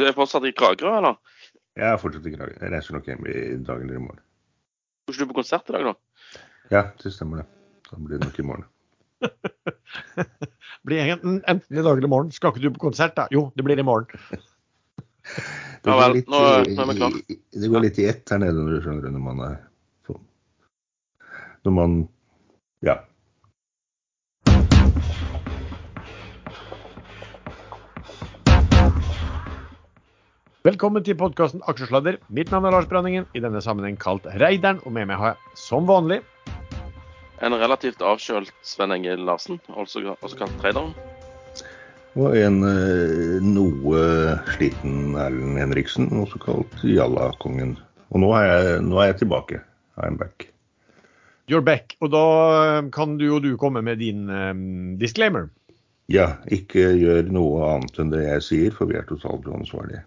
Du er fortsatt i Kragerø, eller? Jeg er fortsatt i Kragerø. Jeg reiser nok hjem i dag eller i morgen. Skal ikke du på konsert i dag, da? Ja, det stemmer det. Da blir det nok i morgen. blir enten, enten i dag eller i morgen. Skal ikke du på konsert, da? Jo, det blir i morgen. Det Ja vel, litt, nå- nå er i- det går litt i ett her nede når du skjønner når man er på Når man Ja. Velkommen til podkasten Aksjesladder. Mitt navn er Lars Branningen, i denne sammenheng kalt Reideren. Og med meg har jeg, som vanlig, En relativt avkjølt Sven Engel Larsen, også, også kalt Traderen. Og en eh, noe sliten Erlend Henriksen, også kalt Jalla-kongen. Og nå er, jeg, nå er jeg tilbake. I'm back. You're back. Og da eh, kan du og du komme med din um, disclaimer. Ja, ikke gjør noe annet enn det jeg sier, for vi er totalt uansvarlige.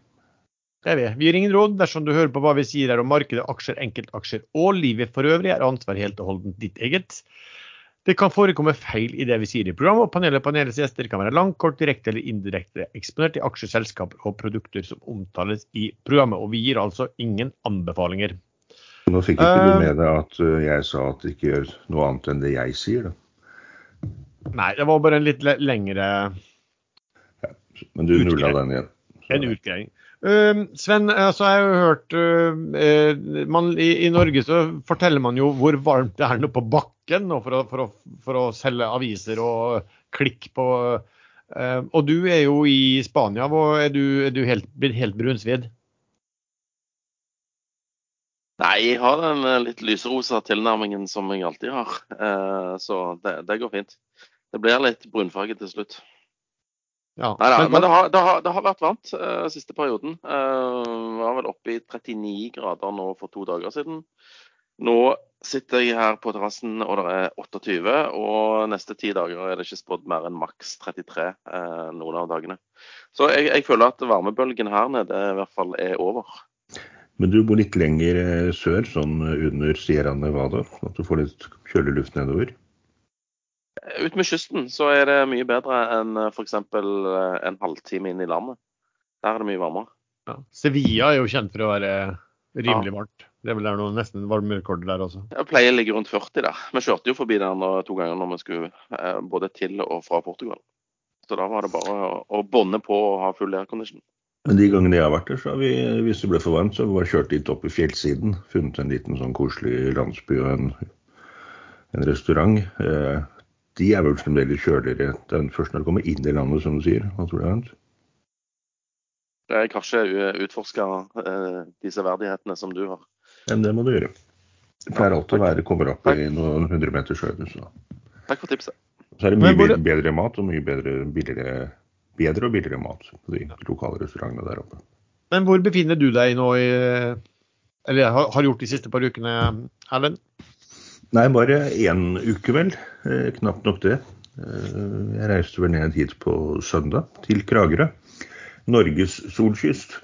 Det er vi. Vi gir ingen råd. Dersom du hører på hva vi sier her om markedet, aksjer, enkeltaksjer og livet for øvrig, er ansvar helt og holdent ditt eget. Det kan forekomme feil i det vi sier i programmet, og panelet og panelets gjester kan være langt, kort, direkte eller indirekte eksponert i aksjeselskaper og produkter som omtales i programmet. Og vi gir altså ingen anbefalinger. Nå fikk ikke Eh. du med deg at eh, jeg sa at ikke gjør noe annet enn det jeg sier, da. Nei, det var bare en litt lengre ja, Men du nulla den igjen. Så- En utgreiing. Uh, Sven, altså jeg har hørt uh, eh, man, i, I Norge så forteller man jo hvor varmt det er nå på bakken for, å, for, å, for å selge aviser og klikk på Og du er jo i Spania. Er du, er du helt, blitt helt brunsvidd? Nei, jeg har den eh, litt lyserosa tilnærmingen som jeg alltid har. Eh, så det, det går fint. Det blir litt brunfarge til slutt. Ja. Nei nei, Men- men det har, det har, det har vært varmt uh, siste perioden. Uh, var vel oppe i 39 grader nå for to dager siden. Nå sitter jeg her på terrassen og det er 28, og neste ti dager er det ikke spådd mer enn maks 33 eh, noen av dagene. Så jeg, jeg føler at varmebølgen her nede i hvert fall er over. Men du bor litt lenger eh, sør, sånn under Sierra Nevada, at du får litt kjølig luft nedover. Ut med kysten så er det mye bedre enn f.eks. en halvtime inn i landet. Der er det mye varmere. ja. Sevilla er jo kjent for å være rimelig Ja. varmt. Det er vel der noe nesten varmerekorder der også. Jeg pleier å ligge rundt 40 der. Vi kjørte jo forbi der to ganger når vi skulle eh, både til og fra Portugal. Så da var det bare å, å bånde på og ha full aircondition. Men de gangene jeg har vært der, så har vi, hvis det ble for varmt, så har vi bare kjørt litt opp i fjellsiden. Funnet en liten sånn koselig landsby og en, en restaurant. Eh, de er vel fremdeles kjøligere enn først når de kommer inn i landet, som du sier. Hva tror du? Hans? Jeg har ikke utforska eh, de severdighetene som du har. Men det må du gjøre. Det pleier alltid å være kommer opp i noen hundre meters høyde. Så. Takk for tipset. så er det mye hvor- bedre mat og mye bedre, billigere, bedre og billigere mat på de lokale restaurantene der oppe. Men hvor befinner du deg nå i Eller har, har gjort de siste par ukene, Erlend? Nei, bare én uke, vel. Eh, knapt nok det. Eh, jeg reiste vel ned hit på søndag, til Kragerø. Norges solkyst.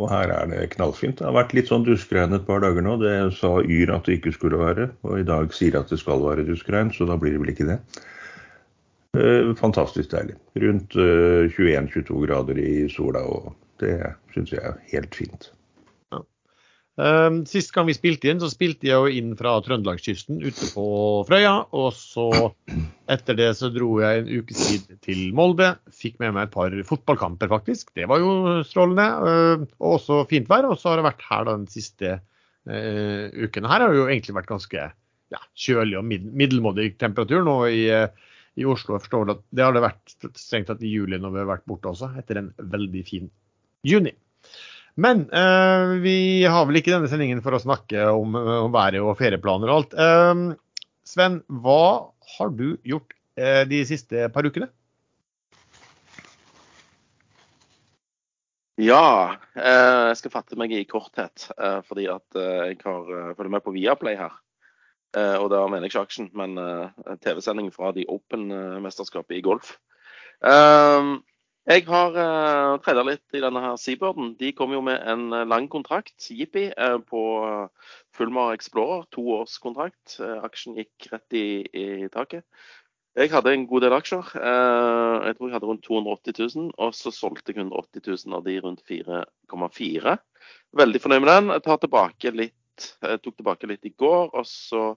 Og her er det knallfint. Det har vært litt sånn duskregn et par dager nå. Det sa Yr at det ikke skulle være, og i dag sier at det skal være duskregn, så da blir det vel ikke det. Eh, fantastisk deilig. Rundt eh, 21-22 grader i sola, og det syns jeg er helt fint. Um, sist gang vi spilte inn, så spilte jeg jo inn fra Trøndelagskysten ute på Frøya. Og så etter det så dro jeg en ukes tid til Molde. Fikk med meg et par fotballkamper, faktisk. Det var jo strålende. Uh, og også fint vær. Og så har det vært her den siste uh, uken. Her har det jo egentlig vært ganske ja, kjølig og mid middelmådig temperatur nå i, uh, i Oslo. Jeg forstår at det har det vært strengt tatt i juli når vi har vært borte også, etter en veldig fin juni. Men eh, vi har vel ikke denne sendingen for å snakke om, om været og ferieplaner og alt. Eh, Sven, hva har du gjort eh, de siste par ukene? Ja, eh, jeg skal fatte meg i korthet. Eh, fordi at eh, jeg har eh, følger med på Viaplay her. Eh, og da mener jeg ikke aksjen, men eh, TV-sending fra The Open-mesterskapet i golf. Eh, jeg har uh, treda litt i denne her Seabirden. De kom jo med en eh, lang kontrakt, jippi, uh, på Fullmar Explorer. To års kontrakt. Uh, aksjen gikk rett i, i taket. Jeg hadde en god del aksjer. Uh, jeg tror jeg hadde rundt 280 000, og så solgte jeg 180 000 av de rundt 4,4. Veldig fornøyd med den. Jeg tilbake litt, tok tilbake litt i går, og så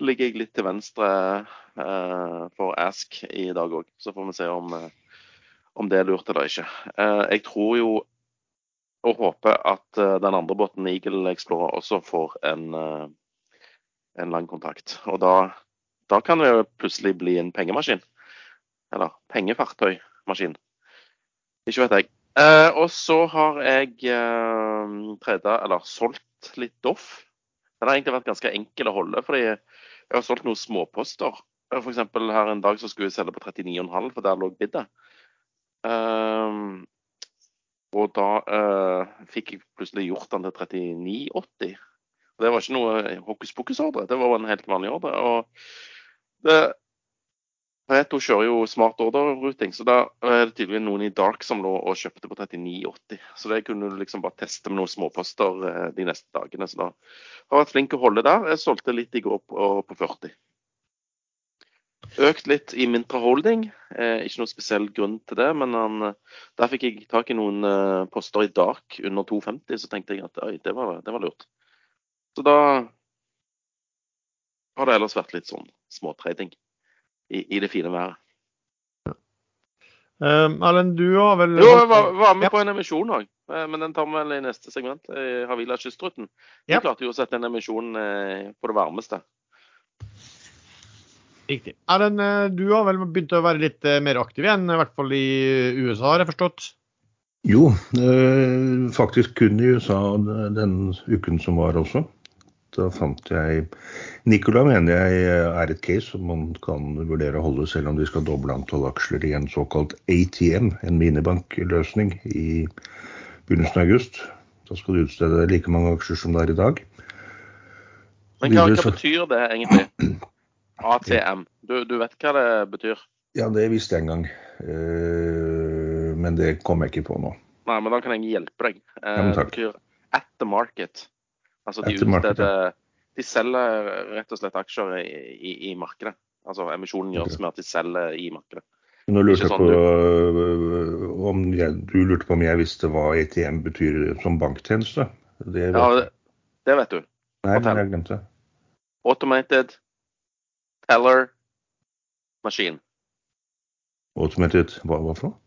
ligger jeg litt til venstre eh, for Ask i dag òg. Så får vi se om, om det er lurt eller ikke. Jeg tror jo og håper at den andre båten, Eagle Explorer, også får en, en lang kontakt. Og da da kan det jo plutselig bli en pengemaskin. Eller pengefartøymaskin. Ikke vet jeg. Eh, og så har jeg eh, tredje, eller solgt litt Doff. Den har egentlig vært ganske enkel å holde, fordi jeg har solgt noen småposter. F.eks. her en dag så skulle jeg selge på 39,5, for der lå biddet. Um, og da uh, fikk jeg plutselig gjort den til 39,80. Det var ikke noe hokus pokus-ordre, det var en helt vanlig ordre. Og det, Pareto kjører jo smart order-routing, så da er det tydeligvis noen i Dark som lå og kjøpte på 39,80. Så det kunne du liksom bare teste med noen småposter eh, de neste dagene. Så da har jeg vært flink å holde der. Jeg solgte litt i går på, på 40. Økt litt i min Holding. Eh, ikke noen spesiell grunn til det, men han, der fikk jeg tak i noen eh, poster i Dark under 2,50, så tenkte jeg at oi, det var, det var lurt. Så da har det ellers vært litt sånn småtrading i, i, det fine været. Um, Erlend, du har vel Jo, jeg var, var med ja. på en emisjon òg, eh, men den tar vi vel i neste segment. Eh, Havila Kystruten. De ja. klarte jo å sette en emisjon eh, på det varmeste. Riktig. Den, du har vel begynt å være litt mer aktiv igjen, i hvert fall i USA, har jeg forstått? Jo, faktisk kun i USA den uken som var også. Da fant jeg Nicola mener jeg er et case som man kan vurdere å holde selv om de skal doble antall aksjer i en såkalt ATM, en minibankløsning, i begynnelsen av august. Da skal du utstede like mange aksjer som det er i dag. Men hva, hva betyr det egentlig? ATM. Du, du, vet hva det betyr? Ja, det visste jeg en gang. Uh, men det kom jeg ikke på nå. Nei, men da kan jeg hjelpe deg. Uh, ja, det betyr at the market. Altså de, utsteder, de selger rett og slett aksjer i, i, i markedet. Altså emisjonen gjøres med at de selger i markedet. Nå lurte jeg sånn, på øh, om jeg, du lurte på om jeg visste hva ATM betyr som banktjeneste? Det vet, ja, det, det vet du. Nei, men jeg glemte det. Automated teller maskin. Automated hva, hva for noe?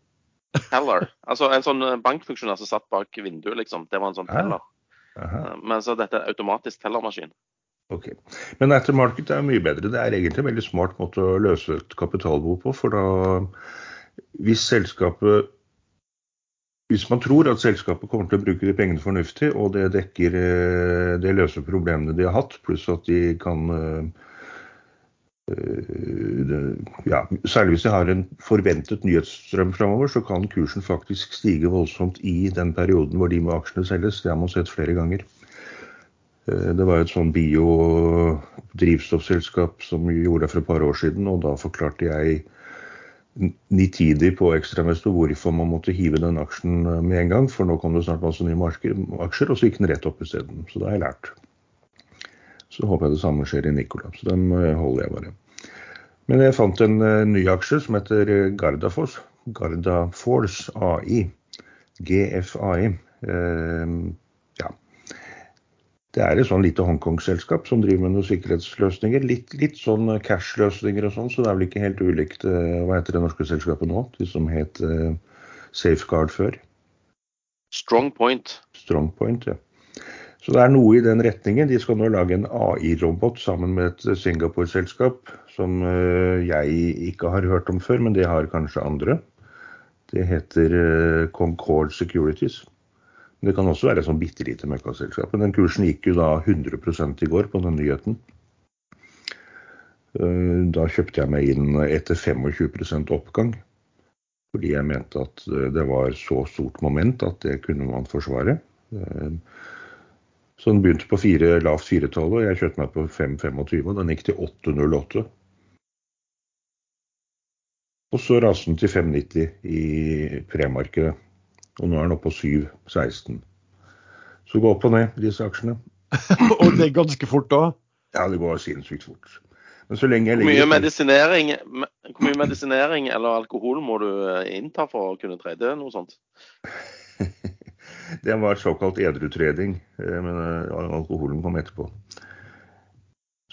Teller. Altså en sånn bankfunksjonær som satt bak vinduet, liksom. Det var en sånn teller. Aha. Men så dette er automatisk tellermaskin. Ok. Men aftermarket er mye bedre. Det er egentlig en veldig smart måte å løse et kapitalbehov på. For da, hvis selskapet hvis man tror at selskapet kommer til å bruke de pengene fornuftig, og det dekker eh, det løser problemene de har hatt, pluss at de kan eh, Eh, ja, særlig hvis de har en forventet nyhetsstrøm framover, så kan kursen faktisk stige voldsomt i den perioden hvor de med aksjene selges. Det har man sett flere ganger. Eh, det var et sånn biodrivstoffselskap som gjorde det for et par år siden, og da forklarte jeg nitidig på ekstramester hvorfor man måtte hive den aksjen med en gang, for nå kom det snart masse nye aksjer, og så gikk den rett opp isteden. Så det har jeg lært. Så håper jeg det samme skjer i Nikola. Så den holder jeg bare. Men jeg fant en uh, ny aksje som heter eh, Gardafoss. Gardaforce AI. GFAI. Ja. Det er et sånn lite Hongkong-selskap som driver med noen sikkerhetsløsninger. Litt, litt sånn cash-løsninger og sånn, så det er vel ikke helt ulikt Hva heter det norske selskapet nå? De som het Safeguard før. Strong Point. Strong Point, ja. Så det er noe i den retningen. De skal nå lage en AI-robot sammen med et Singapore-selskap som eh, jeg ikke har hørt om før, men det har kanskje andre. Det heter eh, Concord Securities. Det kan også være et sånn bitte lite møkkaselskap. Men den kursen gikk jo da 100 i går på den nyheten. Eh, da kjøpte jeg meg inn etter 25% oppgang. Fordi jeg mente at det var så stort moment at det kunne man forsvare. Så den begynte på fire, lavt 4-12, og jeg kjøpte meg på 5,25, og den gikk til 8,08. Og så raste den til 5,90 i premarkedet. Og nå er den oppe på 7,16. Så gå opp og ned, disse aksjene. og det er ganske fort da? Ja, det går sinnssykt fort. Men så lenge jeg ligger Mye medisinering, Hvor mye medisinering eller alkohol må du eh, innta for å kunne trade noe sånt? det var såkalt edrutreding, eh, men eh, alkoholen kom etterpå.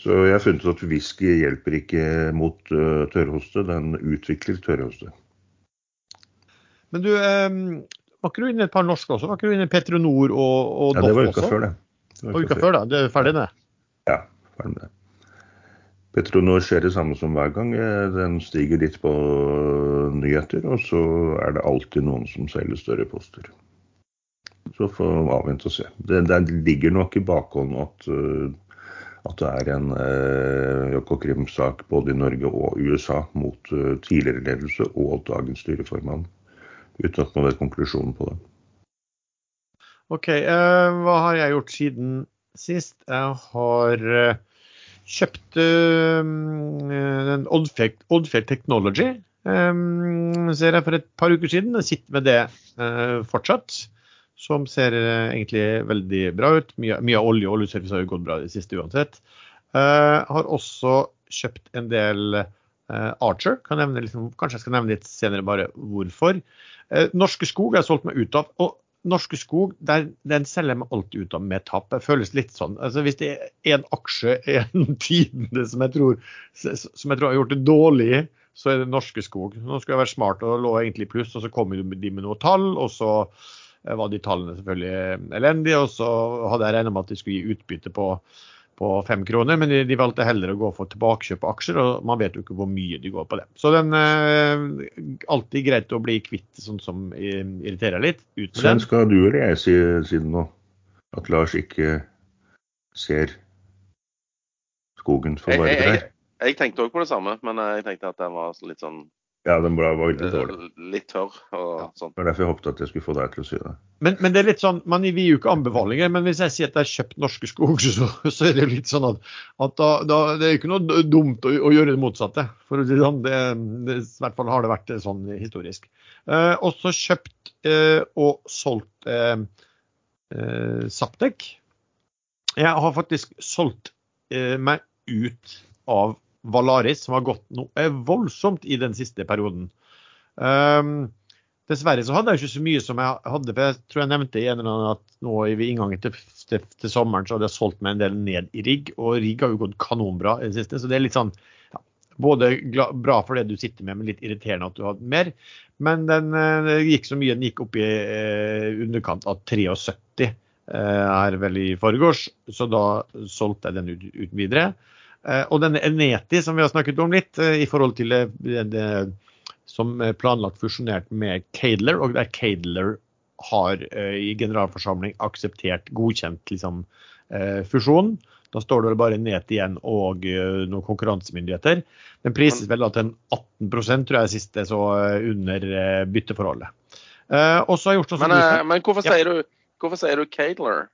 Så jeg har funnet ut at whisky hjelper ikke mot uh, tørrhoste, den utvikler tørrhoste. Men du, var ikke du inne et par norske også? Var ikke du inne Petronor og, og ja, det var uka også? før, det. det var uka før, da. Det er ferdig, det? Ja, ferdig med det. Petronor skjer det samme som hver gang. Eh, den stiger litt på nyheter, og så er det alltid noen som selger større poster. Så får vi avvente og se. Det, det, ligger nok i bakhånd at, uh, at det er en uh, Økokrim-sak både i Norge og USA mot uh, tidligere ledelse og dagens styreformann, uten at man vet konklusjonen på det. OK. Uh, hva har jeg gjort siden sist? Jeg har kjøpt den Oddfjell Technology. ser jeg for et par uker siden. Jeg sitter med det fortsatt som ser eh, egentlig veldig bra ut. Mye, mye olje og oljeservice har jo gått bra i det siste uansett. Uh, har også kjøpt en del uh, Archer. Nevne, liksom, kanskje jeg skal nevne litt senere bare hvorfor. Uh, Norske Skog har jeg solgt meg ut av. og Norske Skog der, den selger jeg meg alltid ut av med tap. Det føles litt sånn. altså Hvis det er en aksje en tidene som jeg tror som jeg tror har gjort det dårlig, så er det Norske Skog. Nå skulle jeg være smart og lå egentlig i pluss, og så kommer de med noe tall. og så var de tallene selvfølgelig elendige. Og så hadde jeg regnet med at de skulle gi utbytte på, på fem kroner, men de, de, valgte heller å gå for tilbakekjøp av aksjer, og man vet jo ikke hvor mye de går på det. Så den eh, alltid greit å bli kvitt sånn som irriterer litt. Ut med skal du eller jeg si siden nå at Lars ikke ser skogen for å være jeg, jeg, jeg, tenkte òg på det samme, men jeg tenkte at den var litt sånn ja, den var veldig dårlig. Litt tørr og ja. sånn. Det var derfor jeg håpet at jeg skulle få deg til å si det. Men, men, det er litt sånn, man gir jo ikke anbefalinger, men hvis jeg sier at jeg har kjøpt Norske Skog, så, så, er det jo litt sånn at, at da, da, det er ikke noe dumt å, å, gjøre det motsatte. For å si sånn, det, det, I hvert fall har det vært sånn historisk. Eh, også kjøpt eh, og solgt eh, eh, Saptek. Jeg har faktisk solgt eh, meg ut av Valaris, som har gått noe voldsomt i den siste perioden. Um, dessverre så hadde jeg ikke så mye som jeg hadde, for jeg tror jeg nevnte i en eller annen at nå i inngangen til, til, til, sommeren så hadde jeg solgt meg en del ned i rigg, og rigg har jo gått kanonbra i det siste. Så det er litt sånn ja, både bra for det du sitter med, men litt irriterende at du hadde mer. Men den eh, gikk så mye, den gikk opp i eh, underkant av 73 eh, her vel i forgårs, så da solgte jeg den ut, ut videre. Eh, og denne Eneti, som vi har snakket om litt, eh, i forhold til det, det som planlagt fusjonert med Cadler, og der Cadler har eh, i generalforsamling akseptert, godkjent liksom, fusjonen. Da står det bare Net igjen og noen konkurransemyndigheter. Den prises vel da til 18% tror jeg siste så under bytteforholdet. og så har jeg gjort sånn Men, men hvorfor, ja. sier du, hvorfor sier du Cadler?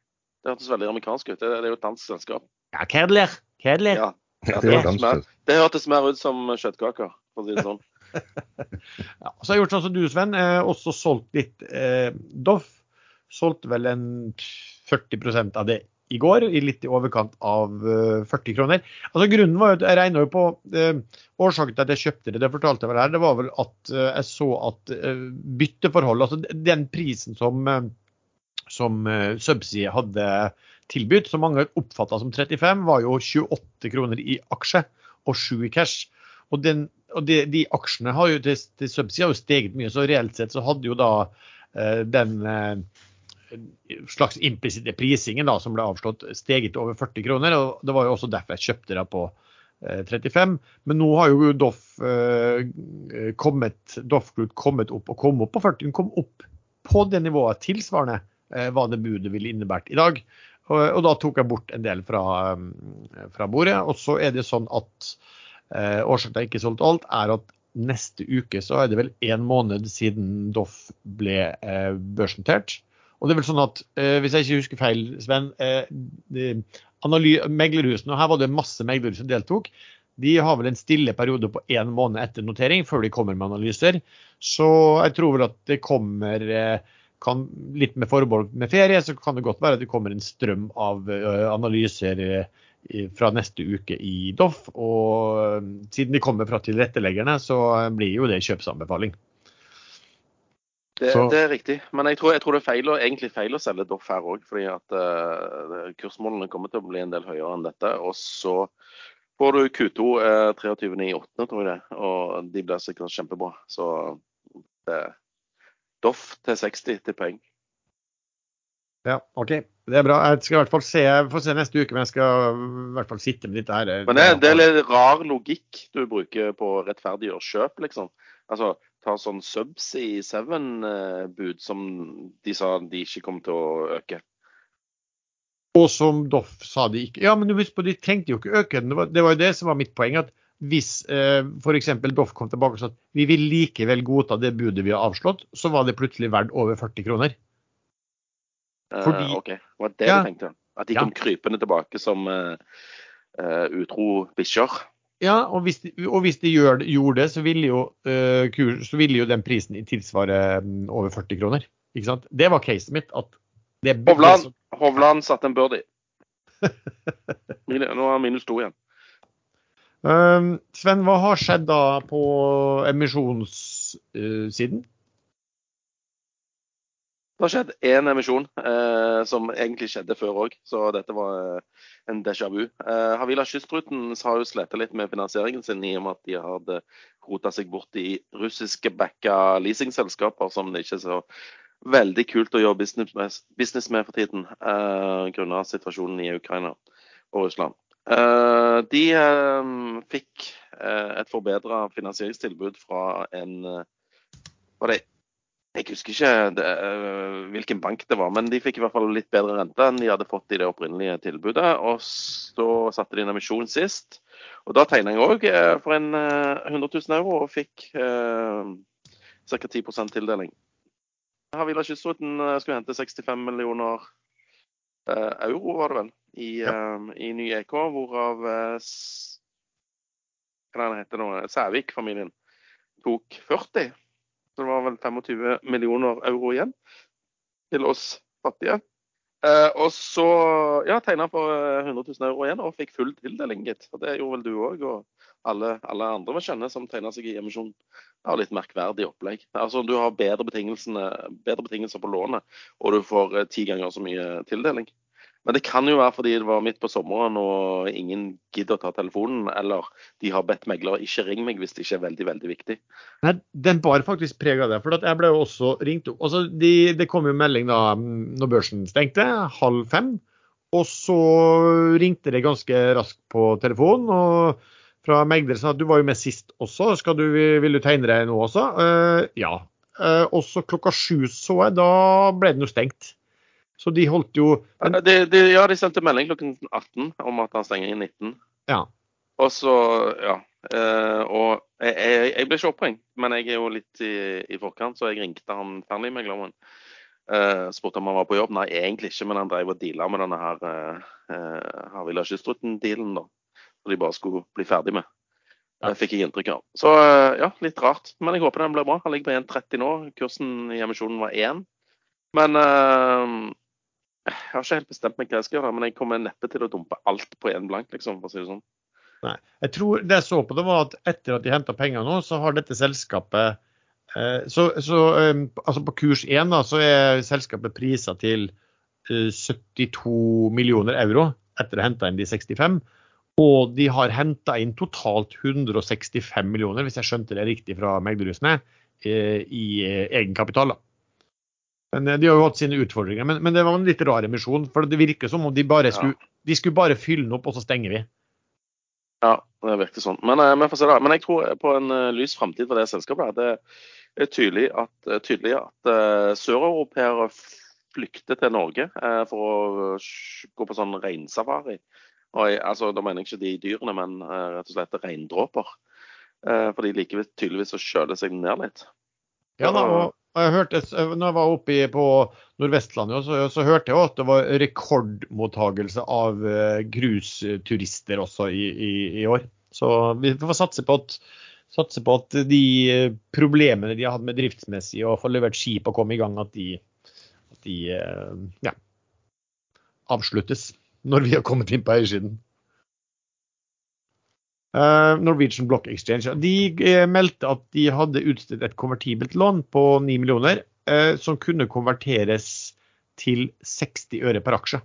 Det hørtes veldig amerikansk ut. Det, er jo et dansk selskap. Ja, Cadler. Kjedelig. Ja, ja det, hørtes mer, det hørtes mer ut som kjøttkaker, for å si det sånn. ja, så har jeg gjort sånn som du, Sven. Eh, også solgt litt eh, Doff. Solgte vel en 40% av det i går, i litt i overkant av uh, eh, 40 kroner. Altså Grunnen var jo at jeg regna jo på uh, Årsaken til at jeg kjøpte det, det fortalte jeg vel her, det var vel at uh, jeg så at bytteforhold, altså den prisen som, som Subsea hadde tilbudt, som mange oppfatta som 35, var jo 28 kroner i aksje og 7 i cash. Og, den, og de, de, aksjene har jo til, til Subsea har jo steget mye, så reelt sett så hadde jo da eh, den eh, slags implisitte prisingen da, som ble avslått, steget over 40 kroner. og Det var jo også derfor jeg kjøpte det på eh, 35. Men nå har jo Doff eh, kommet, Doff Group kommet opp og kom opp på 40. Den kom opp på det nivået tilsvarende eh, hva det budet ville innebært i dag. Og, da tok jeg bort en del fra, um, fra bordet. Og så er det sånn at eh, årsaken til at jeg ikke solgte alt, er at neste uke så er det vel en måned siden Doff ble eh, børsnotert. Og det er vel sånn at, eh, hvis jeg ikke husker feil, Sven, eh, meglerhusene, og her var det masse meglerhus som deltok, de har vel en stille periode på én måned etter notering før de kommer med analyser. Så jeg tror vel at det kommer eh, kan, litt med forbehold med ferie, så kan det godt være at det kommer en strøm av analyser fra neste uke i Doff. Og siden de kommer fra tilretteleggerne, så blir jo det kjøpsanbefaling. Det, det er riktig, men jeg tror, jeg tror det er feil, egentlig feil å selge Doff her òg. Fordi at uh, kursmålene kommer til å bli en del høyere enn dette. Og så får du Q2 uh, 23.8., tror jeg det. Og de blir sikkert kjempebra. Så det, Doff til 60 til poeng. Ja, OK. Det er bra. Jeg skal i hvert fall se, får se neste uke, men jeg skal i hvert fall sitte med dette her. Men det, det er litt rar logikk du bruker på å rettferdiggjøre kjøp, liksom. Altså, ta sånn Subsea Seven-bud som de sa de ikke kom til å øke. Og som Doff sa de ikke. Ja, men du husk på, de trengte jo ikke øke den. Det var, det var jo det som var mitt poeng. at hvis eh, f.eks. Doff kom tilbake og sa at vi vil likevel godta det budet vi har avslått, så var det plutselig verdt over 40 kroner. Fordi, uh, OK, var det Ja. du tenkte? At de Ja. kom krypende tilbake som uh, uh, utro bikkjer? Ja, og hvis de, og hvis de gjør, gjorde det, så ville, jo, eh, kur, så ville jo den prisen tilsvare mm, over 40 kroner. Ikke sant? Det var caset mitt. at det, det Hovland, Hovland satte en birdie. Nå har minus to igjen. Um, Sven, hva har skjedd da på emisjonssiden? Det har skjedd én emisjon, eh, som egentlig skjedde før òg, så dette var eh, en déjà vu. Eh, Havila Kystruten har jo slitt litt med finansieringen sin i og med at de hadde rota seg bort i russiske backa leasingselskaper som det ikke er så veldig kult å gjøre business med, business med for tiden, eh, grunnet situasjonen i Ukraina og Russland. Eh, de eh, fikk eh, et forbedra finansieringstilbud fra en eh, det jeg husker ikke det, hvilken bank det var, men de fikk i hvert fall litt bedre rente enn de hadde fått i det opprinnelige tilbudet. Og så satte de en emisjon sist. Og da tegna jeg òg for en øh, 100 000 euro og fikk uh, ca. 10 tildeling. Havila Kystruten skulle hente 65 millioner euro, var det vel, i, øh, i ny EK, hvorav uh, hva den heter nå, Sævik-familien tok 40. Så det var vel 25 millioner euro igjen til oss fattige. Uh, og så ja, tegna for eh, 100 000 euro igjen og fikk full tildeling, gitt. Og Det gjorde vel du òg, og alle, alle andre vi kjenner som tegna seg i emisjon. Det har litt merkverdig opplegg. Altså Du har bedre, bedre betingelser på lånet, og du får eh, ti ganger så mye tildeling. Men det kan jo være fordi det var midt på sommeren og ingen gidder å ta telefonen, eller de har bedt megler ikke ring meg hvis det ikke er veldig, veldig viktig. Nei, den bar faktisk preg av det. For jeg ble jo også ringt opp. Altså, de, det kom jo melding da når børsen stengte, halv fem. Og så ringte det ganske raskt på telefonen. og fra megler sa at du var jo med sist også, Skal du, vil du tegne deg nå også? Uh, ja. Uh, og så klokka sju så jeg, da ble den jo stengt. Så de holdt jo en... De, de, ja, de sendte melding klokken 18 om at han stenger i 19. Ja. Og så, ja. eh, og jeg, jeg, jeg ble ikke oppringt, men jeg er jo litt i, i forkant, så jeg ringte han Fearnley-megleren. Uh, spurte om han var på jobb. Nei, egentlig ikke, men han drev og deala med denne her uh, Havila Kystruten-dealen, da. Som de bare skulle bli ferdig med. Ja. Fikk jeg inntrykk av. Så uh, ja, litt rart. Men jeg håper den blir bra. Han ligger på 1,30 nå. Kursen i emisjonen var 1. Men eh, jeg har ikke helt bestemt meg hva jeg skal gjøre, men jeg kommer neppe til å dumpe alt på én blank, liksom, for å si det sånn. Jeg tror det jeg så på det var at etter at de henta penger nå, så har dette selskapet eh, så, så eh, altså På kurs 1 da, så er selskapet prisa til eh, 72 millioner euro etter å ha henta inn de 65. Og de har henta inn totalt 165 millioner, hvis jeg skjønte det riktig fra meglerhusene, eh, i eh, egenkapital. da. Men eh, De har jo hatt sine utfordringer. Men, men det var en litt rar emisjon. For det virker som om de bare Ja. skulle, de skulle bare fylle den opp, og så stenger vi. Ja, det virker sånn. Men eh, da. Men jeg tror på en eh, lys framtid for det selskapet. Det er tydelig at, tydelig at eh, søreuropeere flykter til Norge for å gå på sånn reinsafari. Og jeg, altså, Da mener jeg ikke de dyrene, men rett og slett reindråper. For de liker tydeligvis å kjøle seg ned litt. Ja da, og og jeg hørte, når jeg var oppe på Nordvestlandet, så, så hørte jeg at det var rekordmottagelse av eh, grusturister også i, i, i år. Så vi får satse på at, satse på at de eh, problemene de har hatt med driftsmessig og få levert skip og komme i gang, at de, at de eh, ja, avsluttes når vi har kommet inn på eiersiden. Eh, Norwegian Block Exchange de eh, meldte at de hadde utstedt et konvertibelt lån på 9 millioner eh, som kunne konverteres til 60 øre per aksje.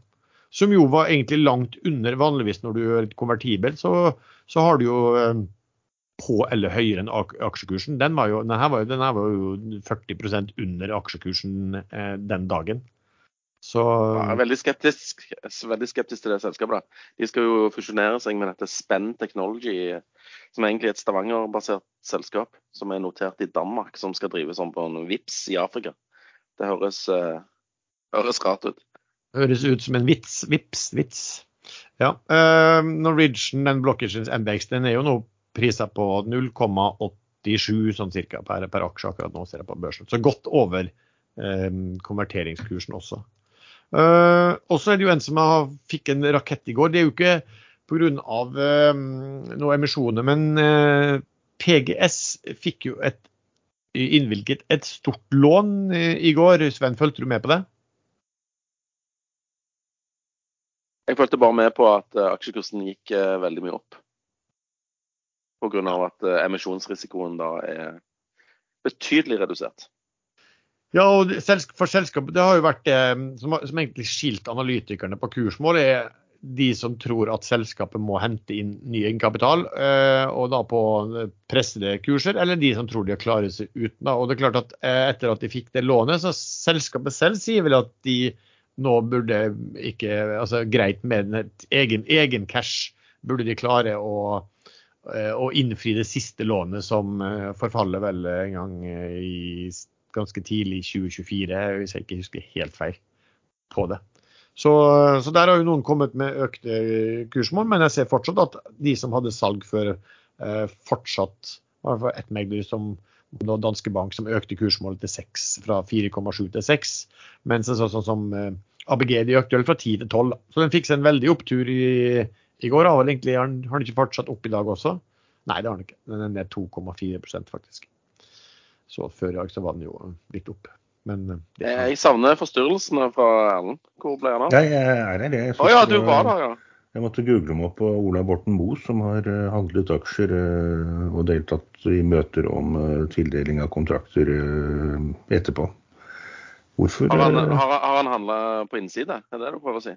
Som jo var egentlig langt under. Vanligvis når du gjør et konvertibelt, så, så har du jo på eller høyere enn aksjekursen. Den, var jo, denne, var jo, denne var jo 40% under aksjekursen den dagen. Så... Ja, jeg er veldig skeptisk, veldig skeptisk, til det selskapet. Da. De skal jo fusjonere seg med dette Spenn Technology, som er egentlig et Stavanger-basert selskap som er notert i Danmark, som skal drive sånn på en VIPS i Afrika. Det høres, uh, høres rart ut. Høres ut som en vits. Vips, vits. Ja. Uh, Norwegian den Blockers MBX den er jo nå prisa på 0,87 sånn cirka per, per aksje akkurat nå, ser jeg på børsen. Så godt over uh, konverteringskursen også. Uh, og så er det jo en som har, fikk en rakett i går. Det er jo ikke pga. Uh, noen emisjoner, men uh, PGS fikk jo et innvilget et stort lån uh, i går. Sven, fulgte du med på det? Jeg fulgte bare med på at aksjekursen gikk veldig mye opp. Pga. at emisjonsrisikoen da er betydelig redusert. Ja, og for selskapet det har jo vært det som, som egentlig skilt analytikerne på kursmål, er de som tror at selskapet må hente inn ny egenkapital, eh, og da på pressede kurser, eller de som tror de har klart seg uten. Og det er klart at eh, Etter at de fikk det lånet, så selskapet selv sier vel at de nå burde ikke altså Greit med egen, egen cash, burde de klare å, eh, å innfri det siste lånet som forfaller vel en gang i ganske tidlig i 2024, hvis jeg ikke husker helt feil på det. Så, så, der har jo noen kommet med økte kursmål, men jeg ser fortsatt at de som hadde salg før, eh, fortsatt var et megler som Danske Bank som økte kursmålet til 6, fra 4,7 til 6. Mens en sånn som eh, ABG de økte vel fra 10 til 12. Så den fikk seg en veldig opptur i, i går. Har, egentlig, har, den, har den ikke fortsatt opp i dag også? Nei, det har den ikke. Den er ned 2,4% faktisk. Så før i dag så var den jo litt opp. Men eh, det, Jeg savner forstyrrelsene fra Erlend. Hvor ble han av? Jeg er det. Å oh, ja, du var der, ja. Jeg måtte google meg opp på Ola Borten Moe, som har eh, handlet aksjer eh, og deltatt i møter om tildeling av kontrakter etterpå. Hvorfor Har han, har, har han handla på innside? Er det det du prøver å si?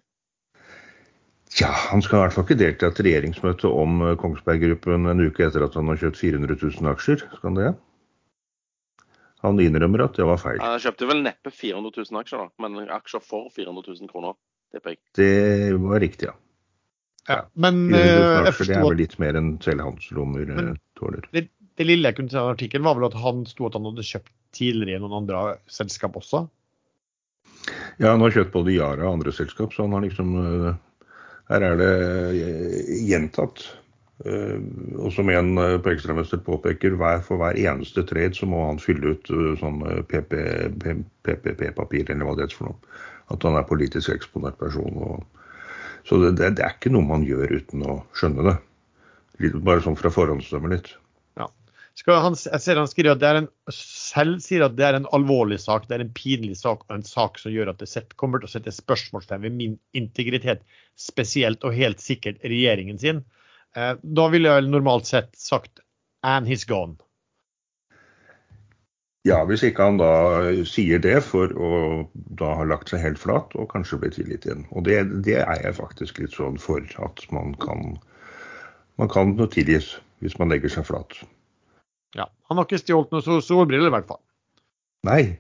Ja, han skal i hvert fall ikke delta i et regjeringsmøte om Kongsberg Gruppen en uke etter at han har kjøpt 400 000 aksjer. Skal han det? Han innrømmer at det var feil. Han kjøpte vel neppe 400 000 aksjer, da, men aksjer for 400 000 kroner, tipper jeg. Det var riktig, ja. ja men uh, aksjer, Det er vel litt mer enn selv hans lommer eh, tåler. Det, det, lille jeg kunne se av artikkelen, var vel at han sto at han hadde kjøpt tidligere i noen andre selskap også? Ja, han har kjøpt både Yara og andre selskap, så han har liksom uh, Her er det gjentatt og som en uh, på Ekstramester påpeker, for hver eneste trade så må han fylle ut uh, sånn PPP-papir, eller hva det heter for noe. At han er politisk eksponert person. Og, så det, det, er ikke noe man gjør uten å skjønne det. Bare sånn fra forhåndsdømmer litt. Ja. Han, jeg ser han skriver at det er en, selv sier at det er en alvorlig sak, det er en pinlig sak og en sak som gjør at det set, kommer til å sette spørsmålstegn ved min integritet, spesielt og helt sikkert regjeringen sin. Eh, da ville jeg normalt sett sagt 'and he's gone'. Ja, hvis ikke han da sier det for å da ha lagt seg helt flat og kanskje bli tilgitt igjen. Og det, det, er jeg faktisk litt sånn for at man kan man kan tilgis hvis man legger seg flat. Ja, Han har ikke stjålet noen solbriller, i hvert fall. Nei.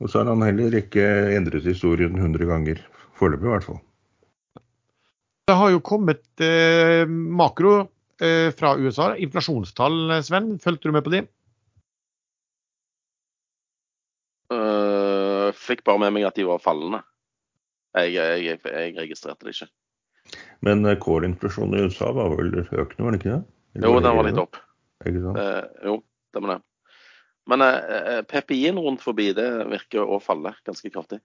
Og så har han heller ikke endret historien 100 ganger. Foreløpig, i hvert fall. Det har jo kommet eh, makro eh, fra USA. Inflasjonstall, Sven. Fulgte du med på de? Uh, fikk bare med meg at de var fallende. Jeg, jeg, jeg, jeg registrerte det ikke. Men kålinflasjonen i USA var vel økende, var det ikke det? Eller jo, den var litt opp. Uh, jo, det var det. Men uh, PPI-en rundt forbi det virker å falle ganske kraftig.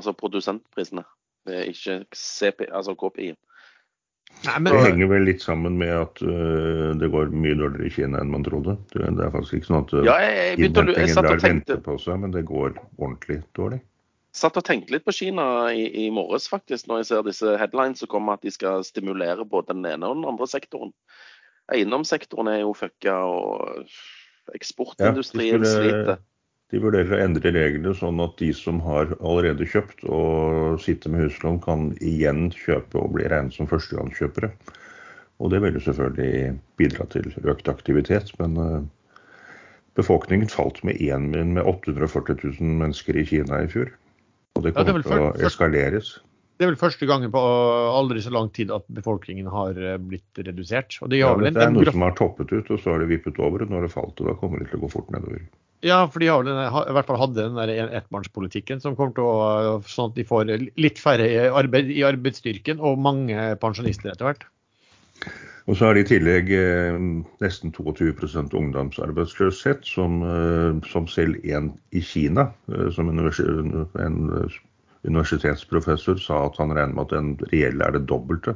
Altså produsentprisene ikke CP, altså KPI. Nei, men... Det henger vel litt sammen med at uh, det går mye dårligere i Kina enn man trodde. Det, er faktisk ikke sånn at uh, ja, jeg, jeg, lar vente på seg, men det går ordentlig dårlig. satt og tenkte litt på Kina i, i morges, faktisk, når jeg ser disse headlines som kommer at de skal stimulere både den ene og den andre sektoren. Eiendomssektoren er jo fucka, og eksportindustrien Ja, skulle- sliter. De vurderer å endre reglene sånn at de som har allerede kjøpt og sitter med huslån, kan igjen kjøpe og bli regnet som førstegangskjøpere. Og det vil jo selvfølgelig bidra til økt aktivitet. Men eh, befolkningen falt med, en, med 840 000 mennesker i Kina i fjor. Og det Ja, det kommer til å eskaleres. Det er vel første gangen på aldri så lang tid at befolkningen har eh, blitt redusert. Og det, Ja, dette er noe som har toppet ut, og så har det vippet over. Og når det falt, og da kommer det til å gå fort nedover. Ja, for de har vel i hvert fall hadde den der ettbarnspolitikken som kommer til å Sånn at de får litt færre arbeid, i arbeidsstyrken og mange pensjonister etter hvert. Og så er det i tillegg eh, nesten 22 ungdomsarbeidsløshet, som, eh, som selv en i Kina, eh, som univers en eh, universitetsprofessor, sa at han regner med at den reelle er det dobbelte.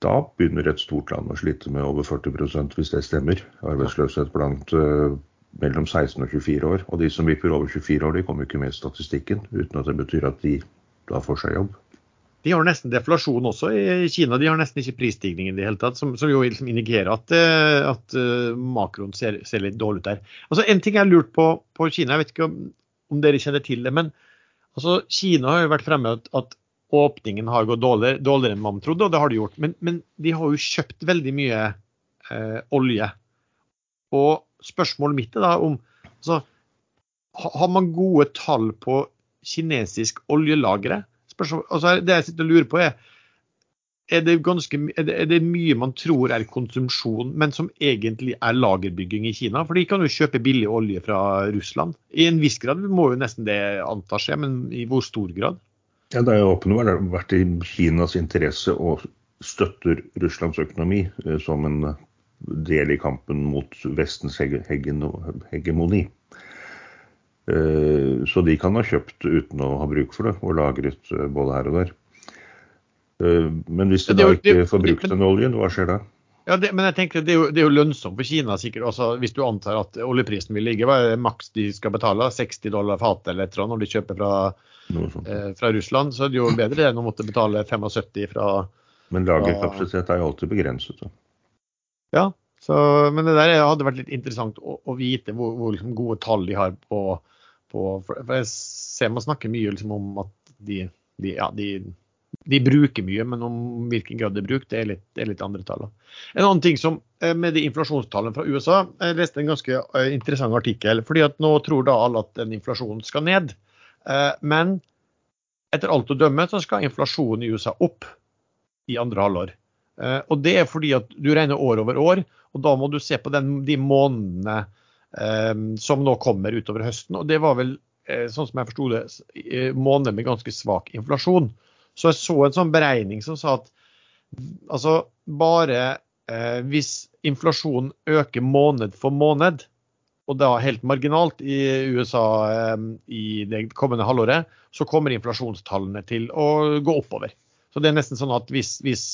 Da begynner et stort land å slite med over 40 hvis det stemmer. Arbeidsløshet blant eh, mellom 16 og 24 år. Og de som vipper over 24 år, de kommer ikke med i statistikken, uten at det betyr at de da får seg jobb. De har nesten deflasjon også i Kina. De har nesten ikke prisstigning i det hele tatt, som, som jo liksom indikerer at, eh, at eh, makroen ser, ser litt dårlig ut der. Altså, en ting jeg har lurt på på Kina, jeg vet ikke om, om dere kjenner til det, men altså, Kina har jo vært fremme at, at åpningen har gått dårligere, dårligere enn man trodde, og det har de gjort. Men, men de har jo kjøpt veldig mye eh, olje. Og spørsmålet mitt er da om altså, Har man gode tall på kinesisk oljelagre? Altså, det jeg sitter og lurer på er er det, ganske, er, det, er det mye man tror er konsumsjon, men som egentlig er lagerbygging i Kina? For de kan jo kjøpe billig olje fra Russland. I en viss grad må jo nesten det antas skje, men i hvor stor grad? Ja, Det har åpenbart vært i Kinas interesse å støtte Russlands økonomi eh, som en del i kampen mot Vestens hegemoni. Eh, Så de kan ha kjøpt uten å ha bruk for det, og lagret eh, både her og der. Eh, Men hvis de da ikke får brukt den oljen, hva skjer da? Ja, det, men jeg tenker det er, jo, det er jo lønnsomt for Kina sikkert, også hvis du antar at oljeprisen vil ligge. Hva er det maks de skal betale? 60 dollar fatet eller et når de kjøper fra, eh, fra Russland? Så er det jo bedre enn å måtte betale 75 fra Men lagerkapasitet er jo alltid begrenset. Da. Ja, så, men det der hadde vært litt interessant å, å vite hvor, hvor liksom gode tall de har på, på For jeg ser man snakker mye liksom om at de, de, ja, de, de bruker mye, men om hvilken grad de bruker, det er litt, det er litt andre tall. En annen ting som eh, med de inflasjonstallene fra USA, jeg leste en ganske eh, interessant artikkel. fordi at nå tror da alle at den inflasjonen skal ned. Eh, Men etter alt å dømme så skal inflasjonen i USA opp i andre halvår. Eh, Og det er fordi at du regner år over år, og da må du se på den, de månedene eh, som nå kommer utover høsten. Og det var vel, eh, sånn som jeg forsto det, måneder med ganske svak inflasjon. Så jeg så en sånn beregning som sa at altså bare hvis inflasjonen øker måned for måned, og da helt marginalt i USA i det kommende halvåret, så kommer inflasjonstallene til å gå oppover. Så det er nesten sånn at hvis, hvis,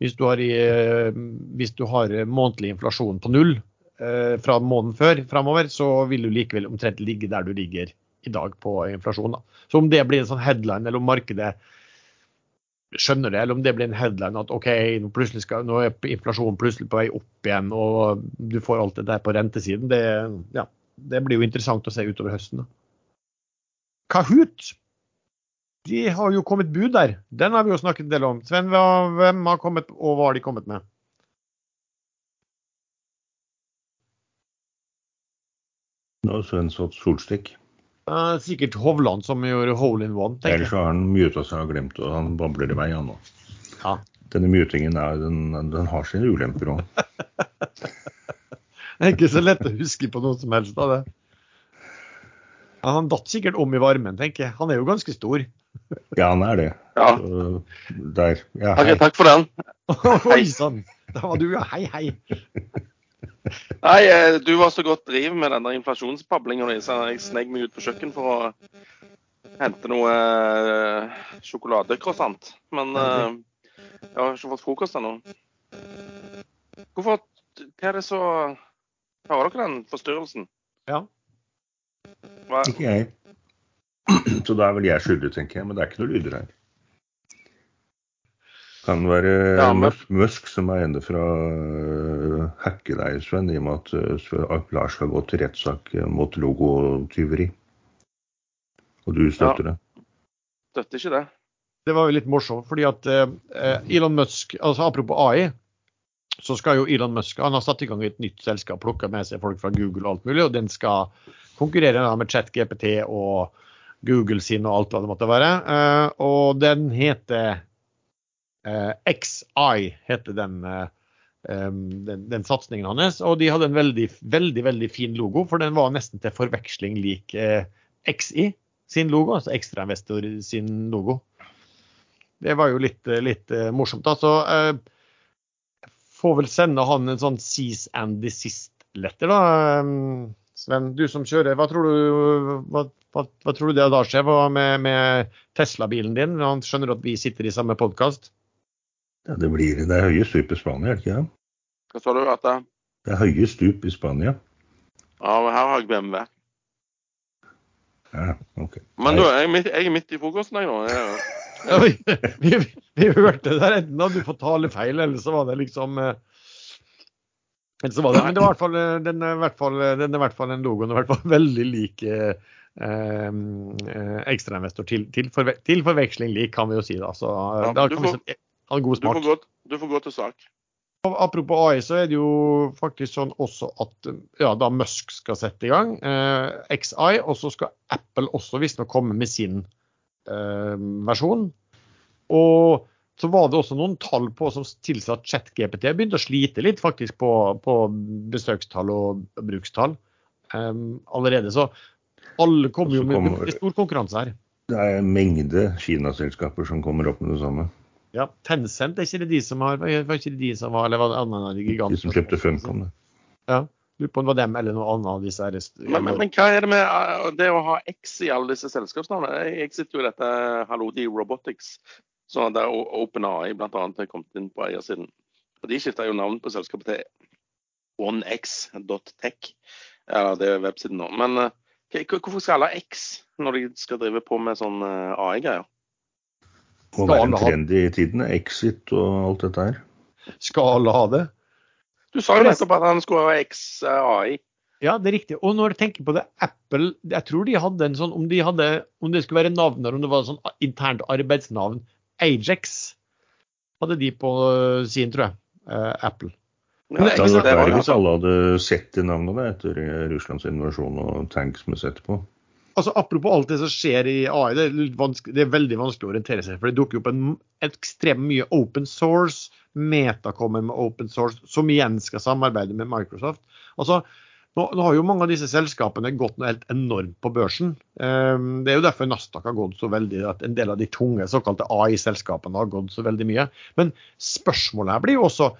hvis, du, har eh, hvis du har månedlig inflasjon på null eh, fra måneden før framover, så vil du likevel omtrent ligge der du ligger i dag på inflasjon. Da. Så om det blir en sånn headline, eller om markedet skjønner det, eller om det blir en headline at OK, nå, skal, nå er inflasjonen plutselig på vei opp igjen, og du får alt det der på rentesiden, det, ja, det blir jo interessant å se utover høsten. Da. Kahoot! De har jo kommet bud der. Den har vi jo snakket en del om. Sven, hvem har kommet, og hva har de kommet med? Nå har Sven satt solstikk. Uh, sikkert Hovland som gjorde hole in one, tenker jeg. Ellers har han muta seg og glemt, og han babler i vei, han nå. Ja. Denne mutingen er, den, den har sine ulemper òg. Det er ikke så lett å huske på noe som helst av det. Ja, han datt sikkert om i varmen, tenker jeg. Han er jo ganske stor. Ja, han er det. Ja, Så, der. Ja, takk, Okay, takk for den. Oi sann! Da var du ja. Hei, hei. Nei, eh, du var så godt driv med den der inflasjonspablinga di, så jeg snek meg ut på kjøkken for å hente noe eh, sjokoladecroissant. Men eh, jeg har ikke fått frokost ennå. Hvorfor Hva er det så Hører dere den forstyrrelsen? Ja. Hva, Ikke jeg. Så da er vel jeg skyldig, tenker jeg. Men det er ikke noe lyder her. Kan være Ja, men- Musk, som er inne fra uh, hacke deg, Sven, i og med at, uh, Lars skal gå til rettssak uh, mot logotyveri. Og du støtter det? Støtter ikke det. Det var jo litt morsomt, fordi at eh, Elon Musk, altså apropos AI, så skal jo Elon Musk han har satt i gang et nytt selskap, plukka med seg folk fra Google og alt mulig, og den skal konkurrere da med ChatGPT og Google sin og alt hva det måtte være. Eh, og den heter eh, XI, heter den, eh, den, den satsingen hans. Og de hadde en veldig, veldig, veldig fin logo, for den var nesten til forveksling lik XI sin logo, altså Ekstrainvestor sin logo. Det var jo litt, litt morsomt. da, så eh, får vel sende han en sånn cease and desist-letter, da. Sven, du som kjører, hva tror du, hva, hva, hva tror du det da skjer Hva med, med Tesla-bilen din? Han skjønner at vi sitter i samme podkast. Ja, det, blir, det er høye stup i Spania, er det ikke det? Hva sa du? At det, Det er høye stup i Spania. ja, men her har jeg BMW. Ja, ok. Men du, jeg jeg er midt i frokosten, jeg nå. Jeg, Oi, vi, vi hørte det der. Enten hadde du fått talefeil, eller så var det liksom eh, det, Men det var i hvert fall, eh, den er i hvert fall, den er i hvert fall en logoen er i hvert fall veldig lik eh, eh, ekstrainvestor til, til, forve til forveksling lik, kan vi jo si. da. Så eh, Ja, da du kan vi får- si ha en god du, får smak. gå, du får gå til sak. Apropos AI, så er det jo faktisk sånn også at ja, da Musk skal sette i gang eh, XI, og så skal Apple også visstnok komme med sin eh, versjon. Og så var det også noen tall på som tilsa at ChatGPT begynte å slite litt faktisk på, på besøkstall og brukstall um, allerede. Så alle kommer jo med, kommer- med stor konkurranse her. Det er en mengde Kina-selskaper som kommer opp med det samme. Ja, Tencent er ikke det de som har, var ikke det de som var, eller var det annen av de De gigantene? som kjøpte Funcom. det. Ja, lurer på om det var dem eller noe annet av disse her. Men, men, men hva er det med uh, det å ha X i alle disse selskapsnavnene? Jeg, jeg sitter jo i dette Halodi Robotics, så der O- OpenAI bl.a. har kommet inn på eiersiden. Og De skifta jo navn på selskapet til onex.tech. Ja, det er websiden nå. Men uh, hvorfor skal alle ha X når de skal drive på med sånn uh, AI-greier? Må være en trend i tiden. Exit og alt dette her. Skal alle ha det? Du sa jo nettopp at han skulle ha X uh, AI. Ja, det er riktig. Og når jeg tenker på det, Apple Jeg tror de hadde en sånn Om, de hadde, om det skulle være navn eller om det var sånn internt arbeidsnavn Ajax hadde de på øh, sin, tror jeg. eh, Apple. Ja, Det hadde vært verre hvis alle hadde sett de navnene etter eh, Russlands invasjon og tanks med sett på. Altså Apropos alt det som skjer i AI, det er, det er veldig vanskelig å orientere seg. For det dukker opp en ekstremt mye open source. Meta kommer med open source, som igjen skal samarbeide med Microsoft. Altså, nå, nå har jo mange av disse selskapene gått noe helt enormt på børsen. Ehm, det er jo derfor Nasdaq har gått så veldig, at en del av de tunge såkalte AI-selskapene har gått så veldig mye. Men spørsmålet her blir jo også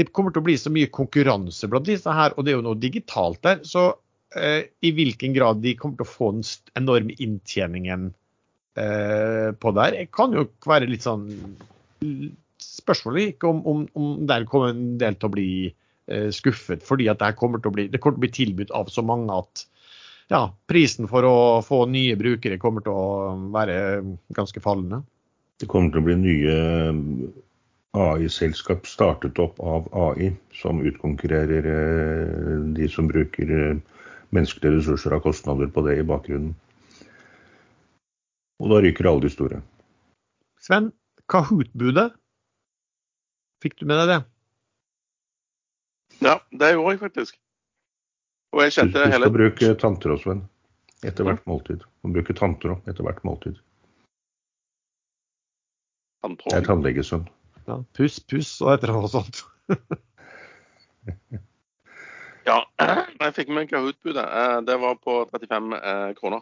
det kommer til å bli så mye konkurranse blant disse her, og det er jo noe digitalt der. Så eh, i hvilken grad de kommer til å få den enorme inntjeningen eh, på der, kan jo være litt sånn Spørsmålet ikke om, om, om der kommer en del til å bli skuffet, fordi at det kommer til å bli, det kommer til å bli tilbudt av så mange at ja, prisen for å få nye brukere kommer til å være ganske fallende. Det kommer til å bli nye AI-selskap startet opp av AI, som utkonkurrerer eh, de som bruker eh, menneskelige ressurser av kostnader på det i bakgrunnen. Og da ryker alle de store. Sven, Kahoot-budet, fikk du med deg det? Ja, det gjorde jeg faktisk. Og jeg kjente du hele skal bruke tanntråd, Sven. Etter hvert måltid. Må bruke tanntråd etter hvert måltid. Jeg er tannlegesønn. Ja, puss, puss og et eller annet sånt. Ja, jeg fikk med Kahoot-budet. Eh, Det var på 35 eh, kroner.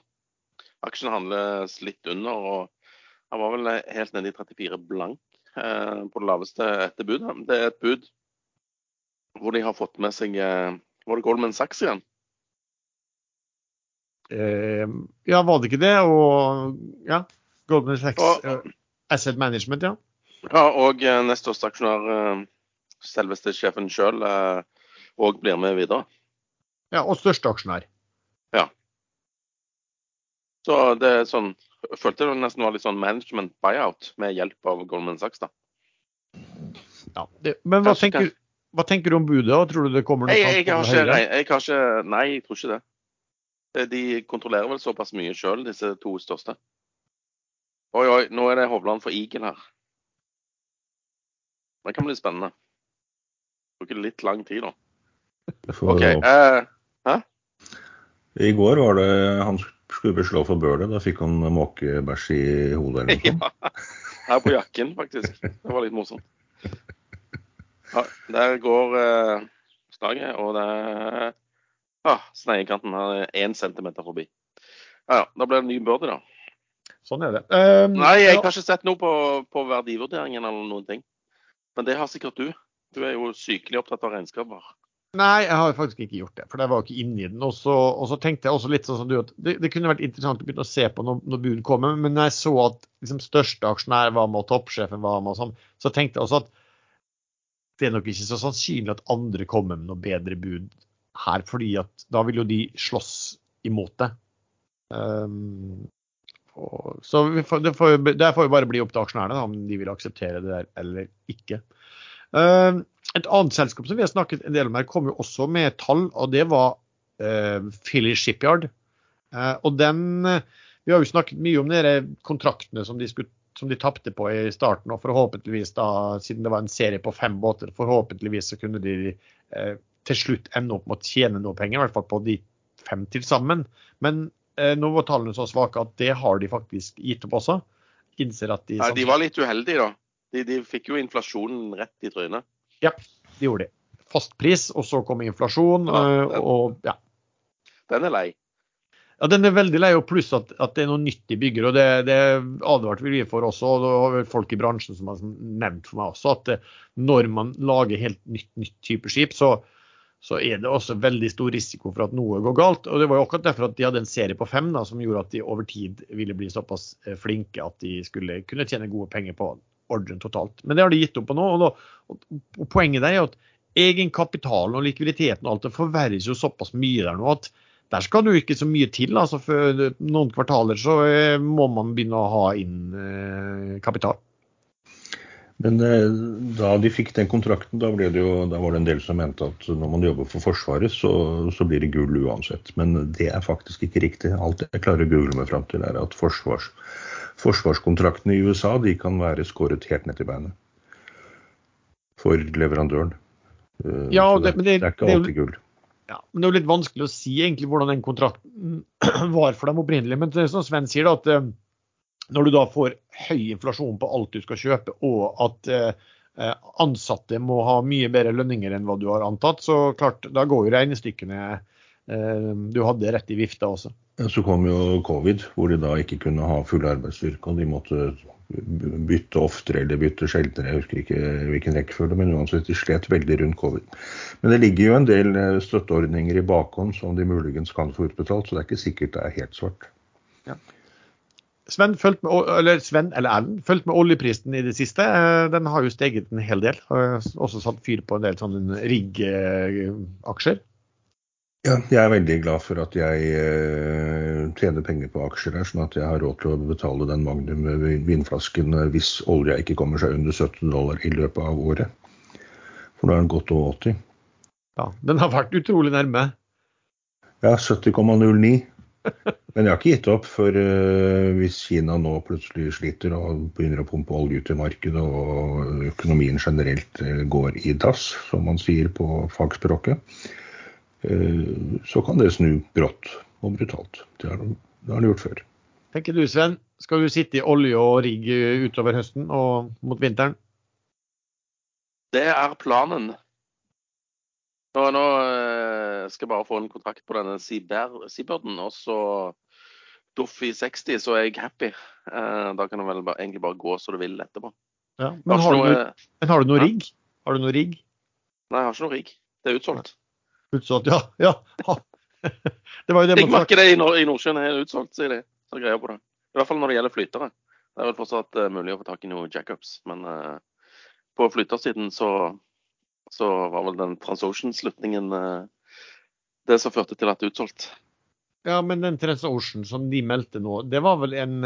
Aksjen handles litt under, og han var vel helt nede i 34 blank eh, på det laveste etter budet. Det er et bud hvor de har fått med seg eh, Var det Goldman Sachs igjen? Eh, ja, var det ikke det? Og ja, Goldman Sachs Og- Asset Management, ja. Ja, og eh, nest største aksjonær, eh, selveste sjefen sjøl, òg blir med videre. ja. Og største aksjonær. Ja. Så det er sånn Jeg følte det nesten var litt sånn management buyout med hjelp av Goldman Sachs, da. Ja, det, men hva Kanskje- tenker, hva tenker du om budet? Tror du det kommer noe Jeg, jeg, har ikke, høyere? jeg, jeg har ikke Nei, jeg tror ikke det. Eh, De kontrollerer vel såpass mye sjøl, disse to største. Oi, oi, nå er det Hovland for Eagle her. Det kan bli spennende. Bruker litt lang tid, da. OK. Eh, I går var det han skulle beslå for Bøhler. Da fikk han måkebæsj i hodet eller noe sånt. ja. Her på jakken, faktisk. Det var litt morsomt. Ja, der går uh, slaget, og det er ah, Sneikanten er én centimeter forbi. Ja, ja. Da blir det ny birdie, da. Sånn er det. Um, Nei, jeg ja, har ikke sett noe på, på verdivurderingen eller noen ting. Men det har sikkert du. Du er jo sykelig opptatt av regnskaper. nei, jeg har faktisk ikke gjort det, for jeg var ikke inne i den. Og så tenkte jeg også litt sånn som du, at det, det kunne vært interessant å begynne å se på når, når bud kommer, men når jeg så at liksom, største aksjonær var med, og toppsjefen var med, og sånn, så tenkte jeg også at det er nok ikke så sannsynlig at andre kommer med noe bedre bud her, fordi at da vil jo de slåss imot det. Um, og, så får, det, får, det får jo bare bli opp til aksjonærene om de vil akseptere det der eller ikke. Um, et annet selskap som vi har snakket en del om her, kom jo også med tall, og det var uh, Philly Shipyard. Uh, og den eh, Vi har jo snakket mye om de kontraktene som de, skulle, som de tapte på i starten, og forhåpentligvis da, siden det var en serie på fem båter, forhåpentligvis så kunne de eh, til slutt ende opp med å tjene noe penger, i hvert fall på de fem til sammen. Men eh, nå var tallene så svake at det har de faktisk gitt opp også. Innser at de, Nei, de var litt uheldige, da. De, de fikk jo inflasjonen rett i trynet. Ja, det gjorde de. Fastpris, og så kom inflasjon, Ja, den, og ja. Den er lei. Ja, Den er veldig lei, og pluss at, at det er noe nytt de bygger. og Det, det advarte vi for også, og det folk i bransjen som har nevnt for meg også, at eh, når man lager helt nytt, nytt type skip, så, så er det også veldig stor risiko for at noe går galt. og Det var jo akkurat derfor at de hadde en serie på fem da, som gjorde at de over tid ville bli såpass eh, flinke at de skulle kunne tjene gode penger på ordren totalt. Men det har de gitt opp på nå. og, da, og, Poenget der er at egenkapitalen og likviditeten og alt det forverres jo såpass mye der nå at der skal du ikke så mye til. altså For noen kvartaler så eh, må man begynne å ha inn eh, kapital. Men eh, da de fikk den kontrakten, da, det jo, da var det en del som mente at når man jobber for Forsvaret, så, så blir det gull uansett. Men det er faktisk ikke riktig. Alt jeg klarer å google meg fram til, er at forsvars, forsvarskontraktene i USA de kan være skåret helt ned til beinet for leverandøren. Ja, det- det, men det, er ikke alltid gull. Ja, men Det er jo litt vanskelig å si egentlig hvordan den kontrakten var for dem opprinnelig. Men det er som Sven sier, da, at eh, når du da får høy inflasjon på alt du skal kjøpe, og at eh, eh, ansatte må ha mye bedre lønninger enn hva du har antatt, så klart, da går jo regnestykkene Du hadde rett i vifta også. Så kom jo covid, hvor de da ikke kunne ha full arbeidsstyrke. Og de måtte bytte oftere eller bytte sjeldnere. Jeg husker ikke hvilken rekkefølge, men uansett, de slet veldig rundt covid. Men det ligger jo en del eh, støtteordninger i bakhånd som de muligens kan få utbetalt, så det er ikke sikkert det er helt svart. Sven, fulgt med, eller Sven eller Erlend, fulgt med oljeprisen i det siste. Eh, Den har jo steget en hel del. Har også satt fyr på en del sånne rigg-aksjer. Ja, jeg er veldig glad for at jeg eh, tjener penger på aksjer her, sånn at jeg har råd til å betale den magnum vinflasken eh, hvis olja ikke kommer seg under 17 dollar i løpet av året. For da er den godt over 80. Ja, den har vært utrolig nærme. Ja, 70,09. Men jeg har ikke gitt opp, for eh, hvis Kina nå plutselig sliter og begynner å pumpe olje ut i markedet, og økonomien generelt eh, går i dass, som man sier på fagspråket, så kan det snu brått og brutalt. Det har det har det gjort før. Tenker du, Sven, skal du sitte i olje og rigg utover høsten og mot vinteren? Det er planen. Nå, nå eh, skal jeg bare få en kontrakt på denne Seabirden, og så Doff i 60, så er jeg happy. Eh, da kan du vel bare, egentlig bare gå så du vil etterpå. Ja. Men, har har du, noe, noe- men har du noe rigg? Har du noe rigg? nei, jeg har ikke noe rigg. Det er utsolgt. Utsolgt, ja. ja. Ha. Det var jo det Riggmarkedet i, Nord i Nordsjøen er utsolgt, sier de. Så greier på det. I hvert fall når det gjelder flytere. Det er vel fortsatt eh, mulig å få tak i noen jackups, men uh, på flytersiden så, så var vel den Transocean-slutningen uh, det som førte til at det er utsolgt. Ja, men den Transocean som de meldte nå, det var vel en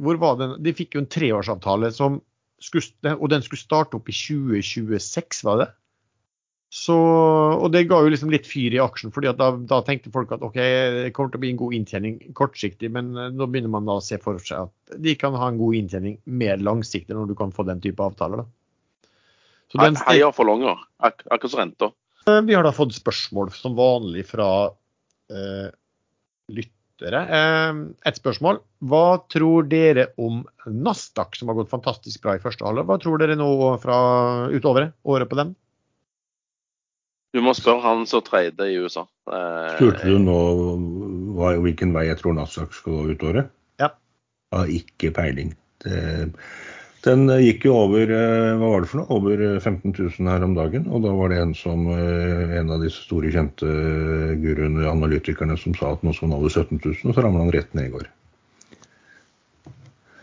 Hvor var den? De fikk jo en treårsavtale som skulle, og den skulle starte opp i 2026, var det? Så, og det ga jo liksom litt fyr i aksjen, fordi da, da, tenkte folk at OK, det kommer til å bli en god inntjening kortsiktig, men eh, nå begynner man da å se for seg at de kan ha en god inntjening mer langsiktig når du kan få den type avtaler. da. Så den, Heier for longer, ak akkurat som renta. Eh, vi har da fått spørsmål som vanlig fra eh, lyttere. Eh, et spørsmål. Hva tror dere om Nasdaq, som har gått fantastisk bra i første halvår? Hva tror dere nå fra utover året på dem? Du må spørre han som trade i USA. Eh, Spurte du nå hva, hvilken vei jeg tror Nasdaq skal gå ut året? Ja. Jeg har ikke peiling. Det, den gikk jo over eh, hva var det for noe? over 15 000 her om dagen. Og da var det en, som, eh, en av disse store, kjente guruene, analytikerne, som sa at nå skal den over 17 000, og så ramla han rett ned i går.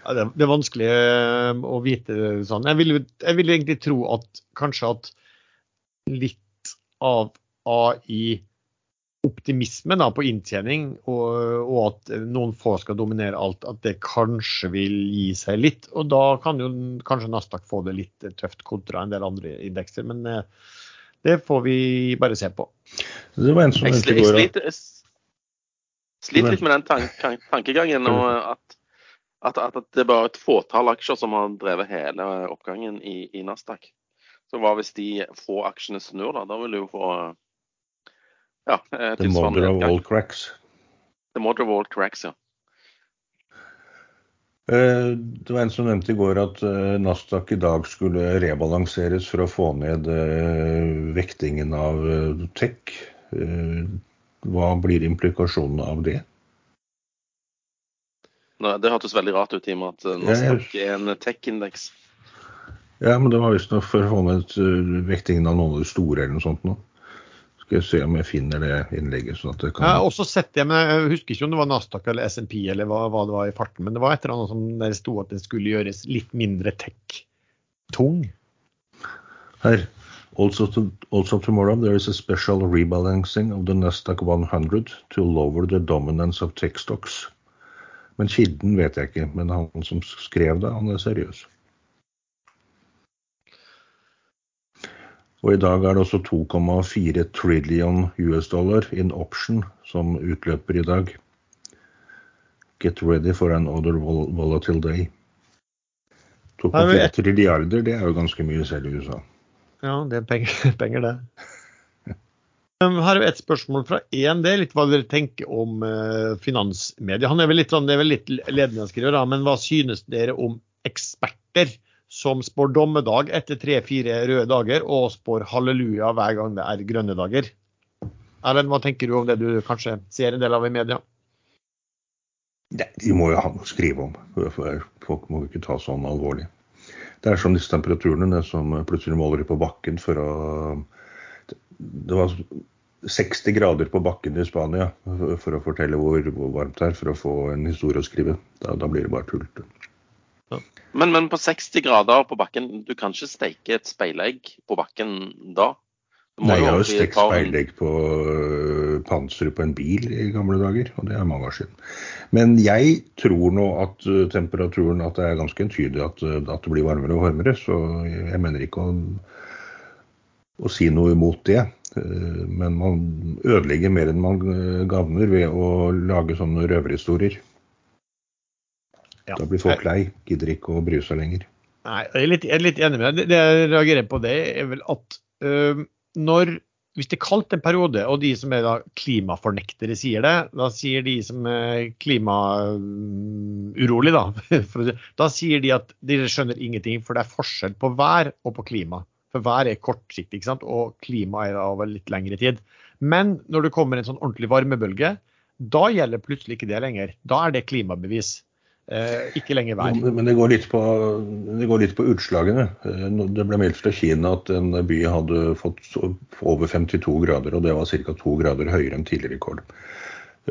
Ja, det, er vanskelig eh, å vite sånn. Jeg vil, jeg vil egentlig tro at kanskje at litt av AI optimisme på inntjening, og, og, at noen få skal dominere alt, at det kanskje vil gi seg litt. Og da kan jo kanskje Nasdaq få det litt tøft kontra en del andre indekser. Men eh, det får vi bare se på. Det var en som jeg, jeg sliter, sliter litt med den tank, tankegangen. og at, at, at, det er bare et fåtall aksjer som har drevet hele oppgangen i, i Nasdaq. Så hva hvis de få aksjene snur, da? Da vil du jo få ja, eh, The mother of all cracks. The mother of all cracks, ja. Eh, det var en som nevnte i går at eh, Nasdaq i dag skulle rebalanseres for å få ned vektingen av tech. Hva blir implikasjonene av det? Det hørtes veldig rart ut i og med at Nasdaq er en tech-indeks. Ja, men det var visstnok for å få ned vektingen av noen av de store eller noe sånt nå. Skal jeg se om jeg finner det innlegget. sånn at det kan... Jeg har også sett det, men jeg husker ikke om det var Nasdaq eller SMP eller hva, hva, det var i farten. Men det var et eller annet som der sto at det skulle gjøres litt mindre tech-tung. Her. Also, to, also tomorrow there is a special rebalancing of the Nasdaq 100 to lower the dominance of tech stocks. Men kilden vet jeg ikke. Men han som skrev det, han er seriøs. Og i dag er det også 2,4 trillion US dollar in option som utløper i dag. Get ready for another volatile day. 2,4 trilliarder, det er jo ganske mye selv i USA. Ja, det er penger, penger det. Her er et spørsmål fra én. Det er litt hva dere tenker om uh, finansmedia. Han er vel litt, sånn, det er vel litt ledende skriver, men hva synes dere om eksperter som spår dommedag etter tre-fire røde dager, og spår halleluja hver gang det er grønne dager. Erlend, hva tenker du om det du kanskje ser en del av i media? Nei, De må jo ha noe å skrive om. Folk må jo ikke ta sånn alvorlig. Det er som disse temperaturene som plutselig måler på bakken for å Det var 60 grader på bakken i Spania for å fortelle hvor varmt det er, for å få en historie å skrive. Da, da blir det bare tull. Men, men, på 60 grader på bakken, du kan ikke steike et speilegg på bakken da? Nei, jeg har jo stekt speilegg på uh, panseret på en bil i gamle dager, og det er mange år siden. Men jeg tror nå at uh, temperaturen at det er ganske entydig at, uh, at, det blir varmere og varmere, så jeg mener ikke å, å si noe imot det. Men man ødelegger mer enn man gagner ved å lage sånne røverhistorier. Ja. Da blir folk lei, gidder ikke å bry seg lenger. Nei, jeg er litt, jeg er litt enig med deg. Det jeg reagerer på, det er vel at øh, når hvis det er kaldt en periode, og de som er da klimafornektere sier det, da sier de som er klimaurolig, da, da sier de at de skjønner ingenting, for det er forskjell på vær og på klima. For vær er kortsiktig, ikke sant? og klima er over litt lengre tid. Men når det kommer en sånn ordentlig varmebølge, da gjelder plutselig ikke det lenger. Da er det klimabevis. Eh, ikke lenger vær. Men det går, litt på, går litt på utslagene. Eh, det ble meldt fra Kina at en by hadde fått over 52 grader, og det var ca. 2 grader høyere enn tidligere rekord.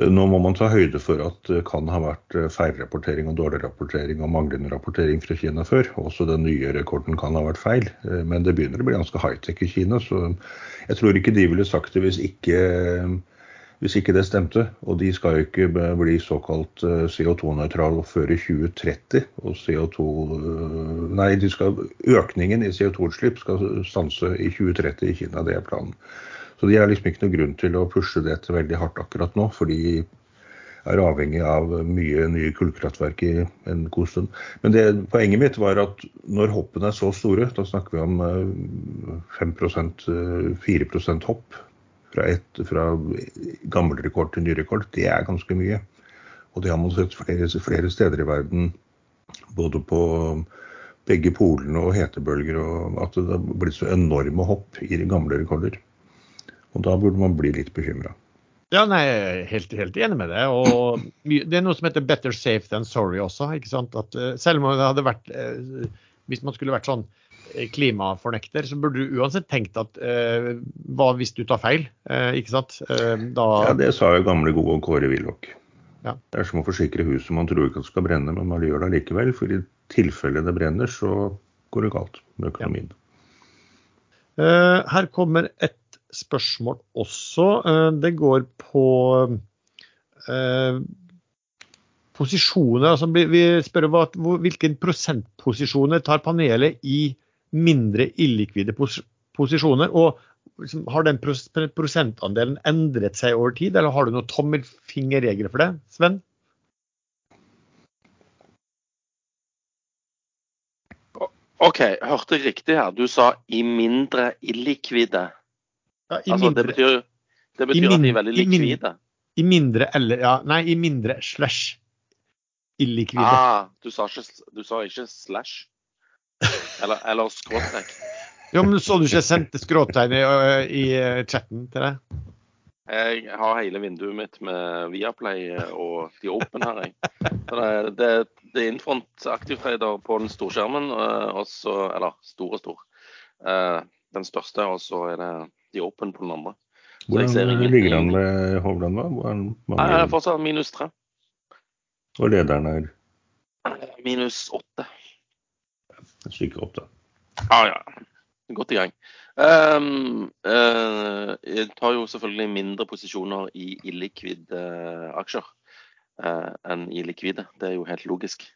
Eh, nå må man ta høyde for at det kan ha vært feilrapportering og dårlig rapportering og manglende rapportering fra Kina før. Også den nye rekorden kan ha vært feil. Men det begynner å bli ganske high-tech i Kina, så jeg tror ikke de ville sagt det hvis ikke hvis ikke det stemte. Og de skal jo ikke bli såkalt eh, CO2-nøytrale før i 2030. Og CO2 eh, Nei, skal, økningen i CO2-utslipp skal stanse i 2030 i Kina. Det er planen. Så de har liksom ikke noe grunn til å pushe dette veldig hardt akkurat nå. for de er avhengig av mye nye kullkraftverk i en god stund. Men det, poenget mitt var at når hoppene er så store, da snakker vi om 5% 4% hopp fra, et, fra gammel rekord til ny rekord, det er ganske mye. Og det har man sett flere, flere steder i verden, både på begge polene og hetebølger, og at det har blitt så enorme hopp i gamle rekorder. Og da burde man bli litt bekymra. Ja, nei, jeg er helt, helt, enig med det. Og det er noe som heter 'better safe than sorry' også. ikke sant? At eh, selv om det hadde vært eh, Hvis man skulle vært sånn klimafornekter, så burde du uansett tenkt at eh, hva hvis du tar feil? Eh, ikke sant? Eh, da... Ja, det sa jo gamle, gode Kåre Willoch. Ja. Det er som å forsikre huset. Man tror ikke at skal brenne, men man gjør det likevel. For i tilfelle det brenner, så går det galt med økonomien. Ja. Uh, her kommer et spørsmål også. Uh, det går på uh, posisjoner. Altså, vi spør hva, hvilken prosentposisjoner tar panelet i mindre illikvide pos posisjoner. og liksom, Har den pros prosentandelen endret seg over tid, eller har du noen tommelfingerregler for det, Sven? OK, hørte jeg riktig her. Du sa i mindre illikvide. Ja, i altså, mindre, det betyr, det betyr mindre, at de er veldig likvide? I mindre eller Ja, nei, i mindre slash illikvide. Ah, du sa ikke, du sa ikke slash? Eller, eller skråstrek. Jo, men Så du ikke jeg sendte skråtegn i, i chatten til deg? Jeg har hele vinduet mitt med Viaplay og The Open her. Jeg. Så det, det, det er Infront aktivtrader på den storskjermen, også, eller stor og stor. Den største, og så er det The Open på den andre. Hvordan ligger han med Hovland, da? Mange... Jeg er fortsatt minus tre. Og lederen er? Minus åtte. Stykke opp, da. Ah, ja. Godt i gang. Um, uh, jeg tar jo selvfølgelig mindre posisjoner i illikvide uh, aksjer uh, enn i likvide. Det er jo helt logisk.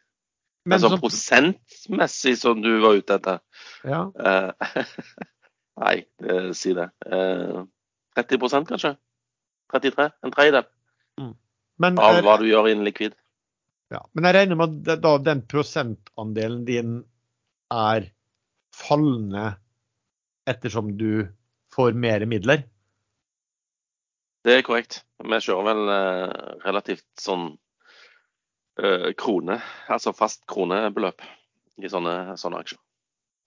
Men altså så... prosentmessig, som du var ute etter. Ja. nei, si det. 30% kanskje? 33? En tredjedel mm. Men, av hva du gjør innen likvid. Ja, men jeg regner med at da, den prosentandelen din er fallende ettersom du får mer midler? Det er korrekt. Vi kjører vel eh, relativt sånn eh, krone, altså fast kronebeløp i sånne, sånne aksjer.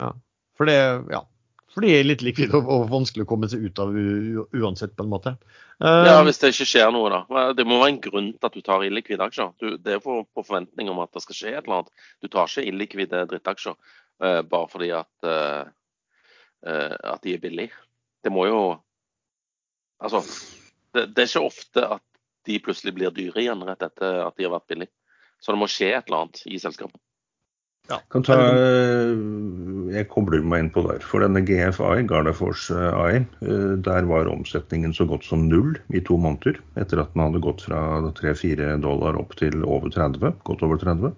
Ja, for det, ja, for det er litt likvidt og vanskelig å komme seg ut av uansett, på en måte. Uh, ja, hvis det ikke skjer noe, da. Det må være en grunn til at du tar illikvide aksjer. Du, det er for, på forventning om at det skal skje et eller annet. Du tar ikke illikvide drittaksjer bare fordi at, uh, at de er billige. Det må jo Altså, det, det, er ikke ofte at de plutselig blir dyre igjen rett etter at de har vært billige. Så det må skje et eller annet i selskapet. Ja. Kan ta, eh, jeg kobler meg inn på der. For denne GFI, Gardaforce AI, eh, der var omsetningen så godt som null i to måneder. Etter at den hadde gått fra 3-4 dollar opp til over 30, godt over 30.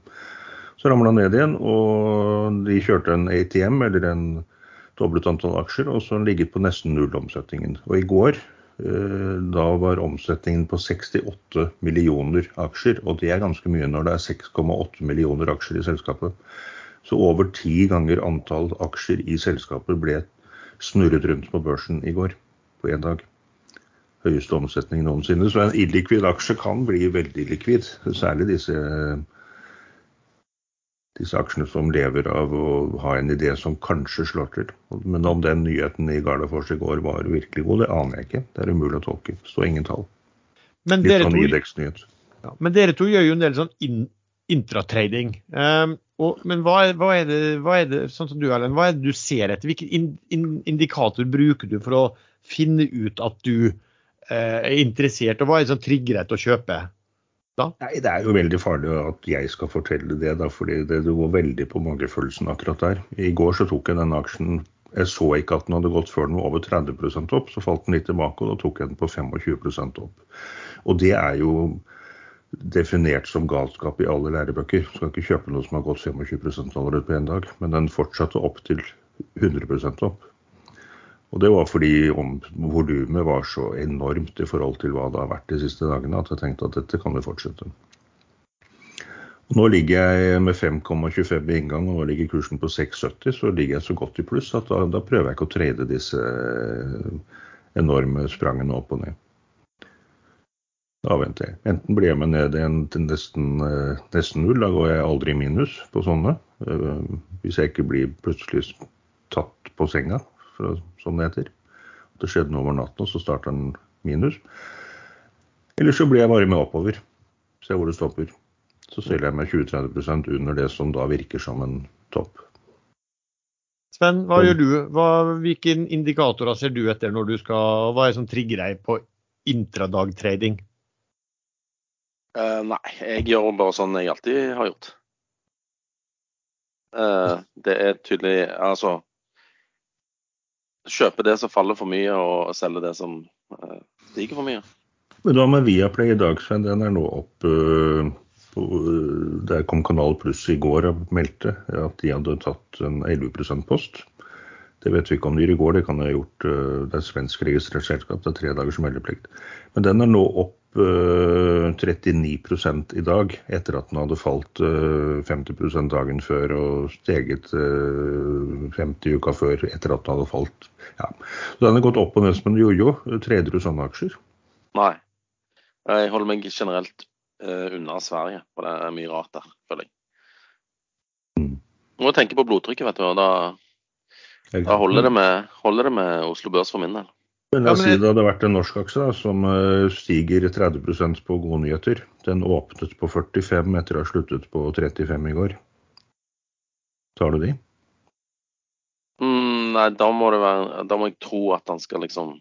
Så ramla han ned igjen, og de kjørte en ATM, eller en doblet antall aksjer, og så ligget på nesten null omsetningen. Og i går Eh, da var omsetningen på 68 millioner aksjer, og det er ganske mye når det er 6,8 millioner aksjer i selskapet. Så over ti ganger antall aksjer i selskapet ble snurret rundt på børsen i går, på én dag. Høyeste omsetning noensinne. Så en illikvid aksje kan bli veldig likvid, særlig disse disse aksjene som lever av å ha en idé som kanskje slår til. Men om den nyheten i Gardafors i går var virkelig god, det aner jeg ikke. Det er umulig å tolke. Det står ingen tall. Men Litt sånn Idex-nyhet. Ja, men dere to gjør jo en del sånn in intratrading. Um, og, men hva er, hva, er det, hva er, det, sånn som du, Erlend, hva er det du ser etter? Hvilken in, in, indikator bruker du for å finne ut at du uh, er interessert, og hva er det som trigger deg til å kjøpe? Da? Nei, Det er jo veldig farlig at jeg skal fortelle det, da, fordi det, går veldig på magefølelsen akkurat der. I går så tok jeg den aksjen Jeg så ikke at den hadde gått før den var over 30% opp. Så falt den litt tilbake, og da tok jeg den på 25% opp. Og det er jo definert som galskap i alle lærebøker. Du skal ikke kjøpe noe som har gått 25% allerede på én dag. Men den fortsatte opp til 100% opp. Og det var fordi volumet var så enormt i forhold til hva det har vært de siste dagene, at jeg tenkte at dette kan vi fortsette. Og nå ligger jeg med 5,25 i inngang, og nå ligger kursen på 6,70. Så ligger jeg så godt i pluss at da, da prøver jeg ikke å trade disse enorme sprangene opp og ned. Da venter jeg. Enten blir jeg med ned til nesten, nesten null, da går jeg aldri i minus på sånne. Hvis jeg ikke blir plutselig tatt på senga for, som det heter. Det skjedde noe over natten, og så starta den minus. Eller så blir jeg bare med oppover. Se hvor det stopper. Så selger jeg meg 20-30 under det som da virker som en topp. Sven, hva gjør du? Hva, hvilke indikatorer ser du etter når du skal Hva er det som trigger deg på intradagtrading? Uh, nei, jeg gjør bare sånn jeg alltid har gjort. Uh, det er tydelig Altså kjøpe det som faller for mye, og selge det som uh, stiger for mye. Men da med Viaplay i dag, Sven, den er nå opp uh, på, uh, Der kom Kanal Pluss i går og meldte at de hadde tatt en 11% post. Det vet vi ikke om de gjør i går, det kan de ha gjort. Uh, det er svensk registrert selskap, det er tre dagers meldeplikt. Men den er nå opp 39 i dag, etter at den hadde falt 50% dagen før og steget 50 uka før etter at den hadde falt. Ja. Så den har gått opp og ned som en jojo. Treder du sånne aksjer? Nei. Jeg holder meg generelt unna Sverige, for det er mye rart der, føler jeg. Mm. Må tenke på blodtrykket, vet du. og Da, da holder, det med, holder det med Oslo Børs for min del. Men la oss si det hadde vært en norsk aksje da, som eh, stiger 30% på gode nyheter. Den åpnet på 45 etter å ha sluttet på 35 i går. Tar du de? Mm, nei, da må, være, da må, jeg tro at han skal liksom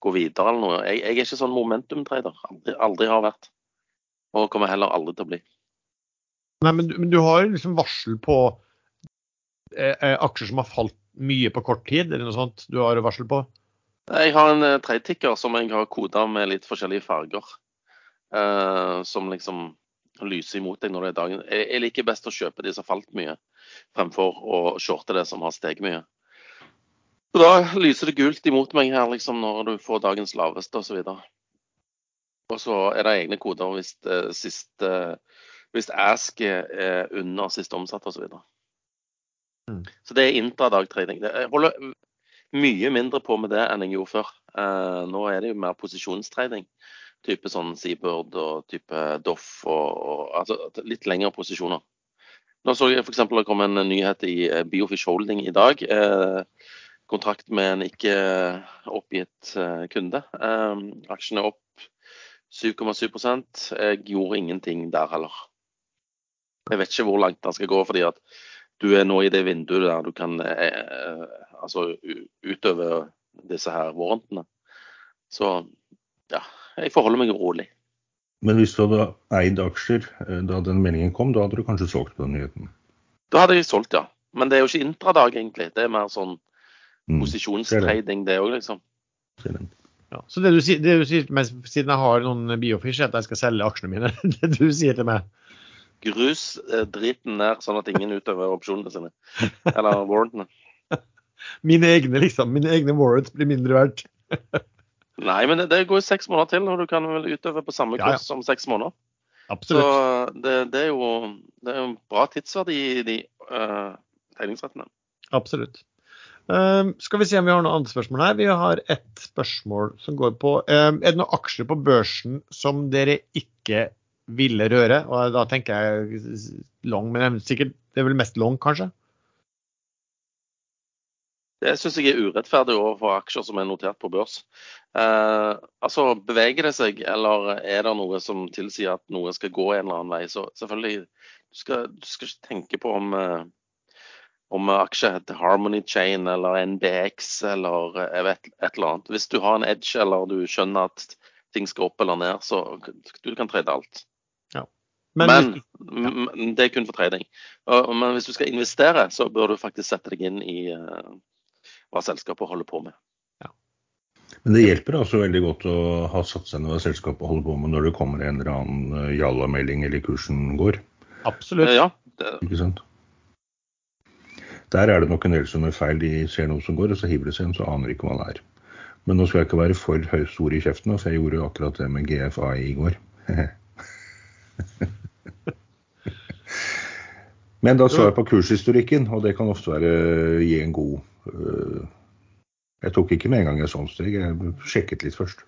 gå videre eller noe. Jeg, jeg er ikke sånn momentum-trader. Aldri, aldri, har vært. Og kommer heller aldri til å bli. Nei, men, men du har liksom varsel på eh, eh aksjer som har falt mye på kort tid? Er det noe sånt du har varsel på? Jeg har en tredjetikker eh, som jeg har koda med litt forskjellige farger. Uh, som liksom lyser imot deg når det er dagen. Jeg, jeg, liker best å kjøpe de som falt mye, fremfor å shorte det som har steget mye. Så da lyser det gult imot meg her liksom når du får dagens laveste osv. Og, så er det egne koder hvis, uh, siste, hvis ask er under siste omsatt osv. Mm. Så det er intradagtrening. Jeg holder mye mindre på med det enn jeg gjorde før. Uh, nå er det jo mer posisjonstrening. Type sånn Seabird og type Doff og, og altså litt lengre posisjoner. Nå så jeg f.eks. det kom en nyhet i eh, Biofish Holding i dag. Kontrakt med en ikke oppgitt kunde. aksjen er opp 7,7 Jeg gjorde ingenting der heller. Jeg vet ikke hvor langt den skal gå. fordi at du er nå i det vinduet der du kan eh, eh altså, utøve disse her warrantene. Så ja, jeg forholder meg rolig. Men hvis du hadde eid aksjer eh, da den meldingen kom, da hadde du kanskje solgt på den nyheten? Da hadde jeg solgt, ja. Men det er jo ikke intradag, egentlig. Det er mer sånn mm, posisjonstrading, det òg, liksom. Ja, så det du, det du sier til meg, siden jeg har noen biofish, er at jeg skal selge aksjene mine? Det du sier til meg? Grus eh, driten ned, sånn at ingen utøver opsjonene sine. Eller warrantene. Mine egne, liksom. Mine egne warrants blir mindre verdt. Nei, men det, det går jo seks måneder til, og du kan vel utøve på samme kurs ja, ja. om seks måneder. Absolutt. Så det, det, er jo, det er jo bra tidsverdi i de uh, tegningsrettene. Absolutt. Uh, skal vi se om vi har noen andre spørsmål her. Vi har ett spørsmål som går på uh, Er det noen aksjer på børsen som dere ikke ville røre. Og da tenker jeg long, men sikkert, det er vel mest long, kanskje? Det syns jeg er urettferdig overfor aksjer som er notert på børs. Eh, altså, Beveger det seg, eller er det noe som tilsier at noe skal gå en eller annen vei? Så selvfølgelig, du skal, du skal ikke tenke på om, eh, om aksjer heter Harmony Chain eller NBX eller jeg vet, et eller annet. Hvis du har en edge eller du skjønner at ting skal opp eller ned, så du kan trade alt. Men, Men men, det er kun for trading. Og, men hvis du skal investere, så bør du faktisk sette deg inn i eh, hva selskapet holder på med. Men det hjelper altså veldig godt å ha satt seg ned hva selskapet holder på med når det kommer en eller annen eh, Jalla-melding eller kursen går. Absolutt. Ja, det, Ikke sant? Der er det nok en del som er feil. De ser noe som går, og så hiver de seg inn, så aner de ikke hva det er. Men nå skal jeg ikke være for høy stor i kjeften, for jeg gjorde akkurat det med GFA i går. Men da så jeg på kurshistorikken, og det kan ofte være gi en god øh, Jeg tok ikke med en gang et sånt steg, jeg sjekket litt først.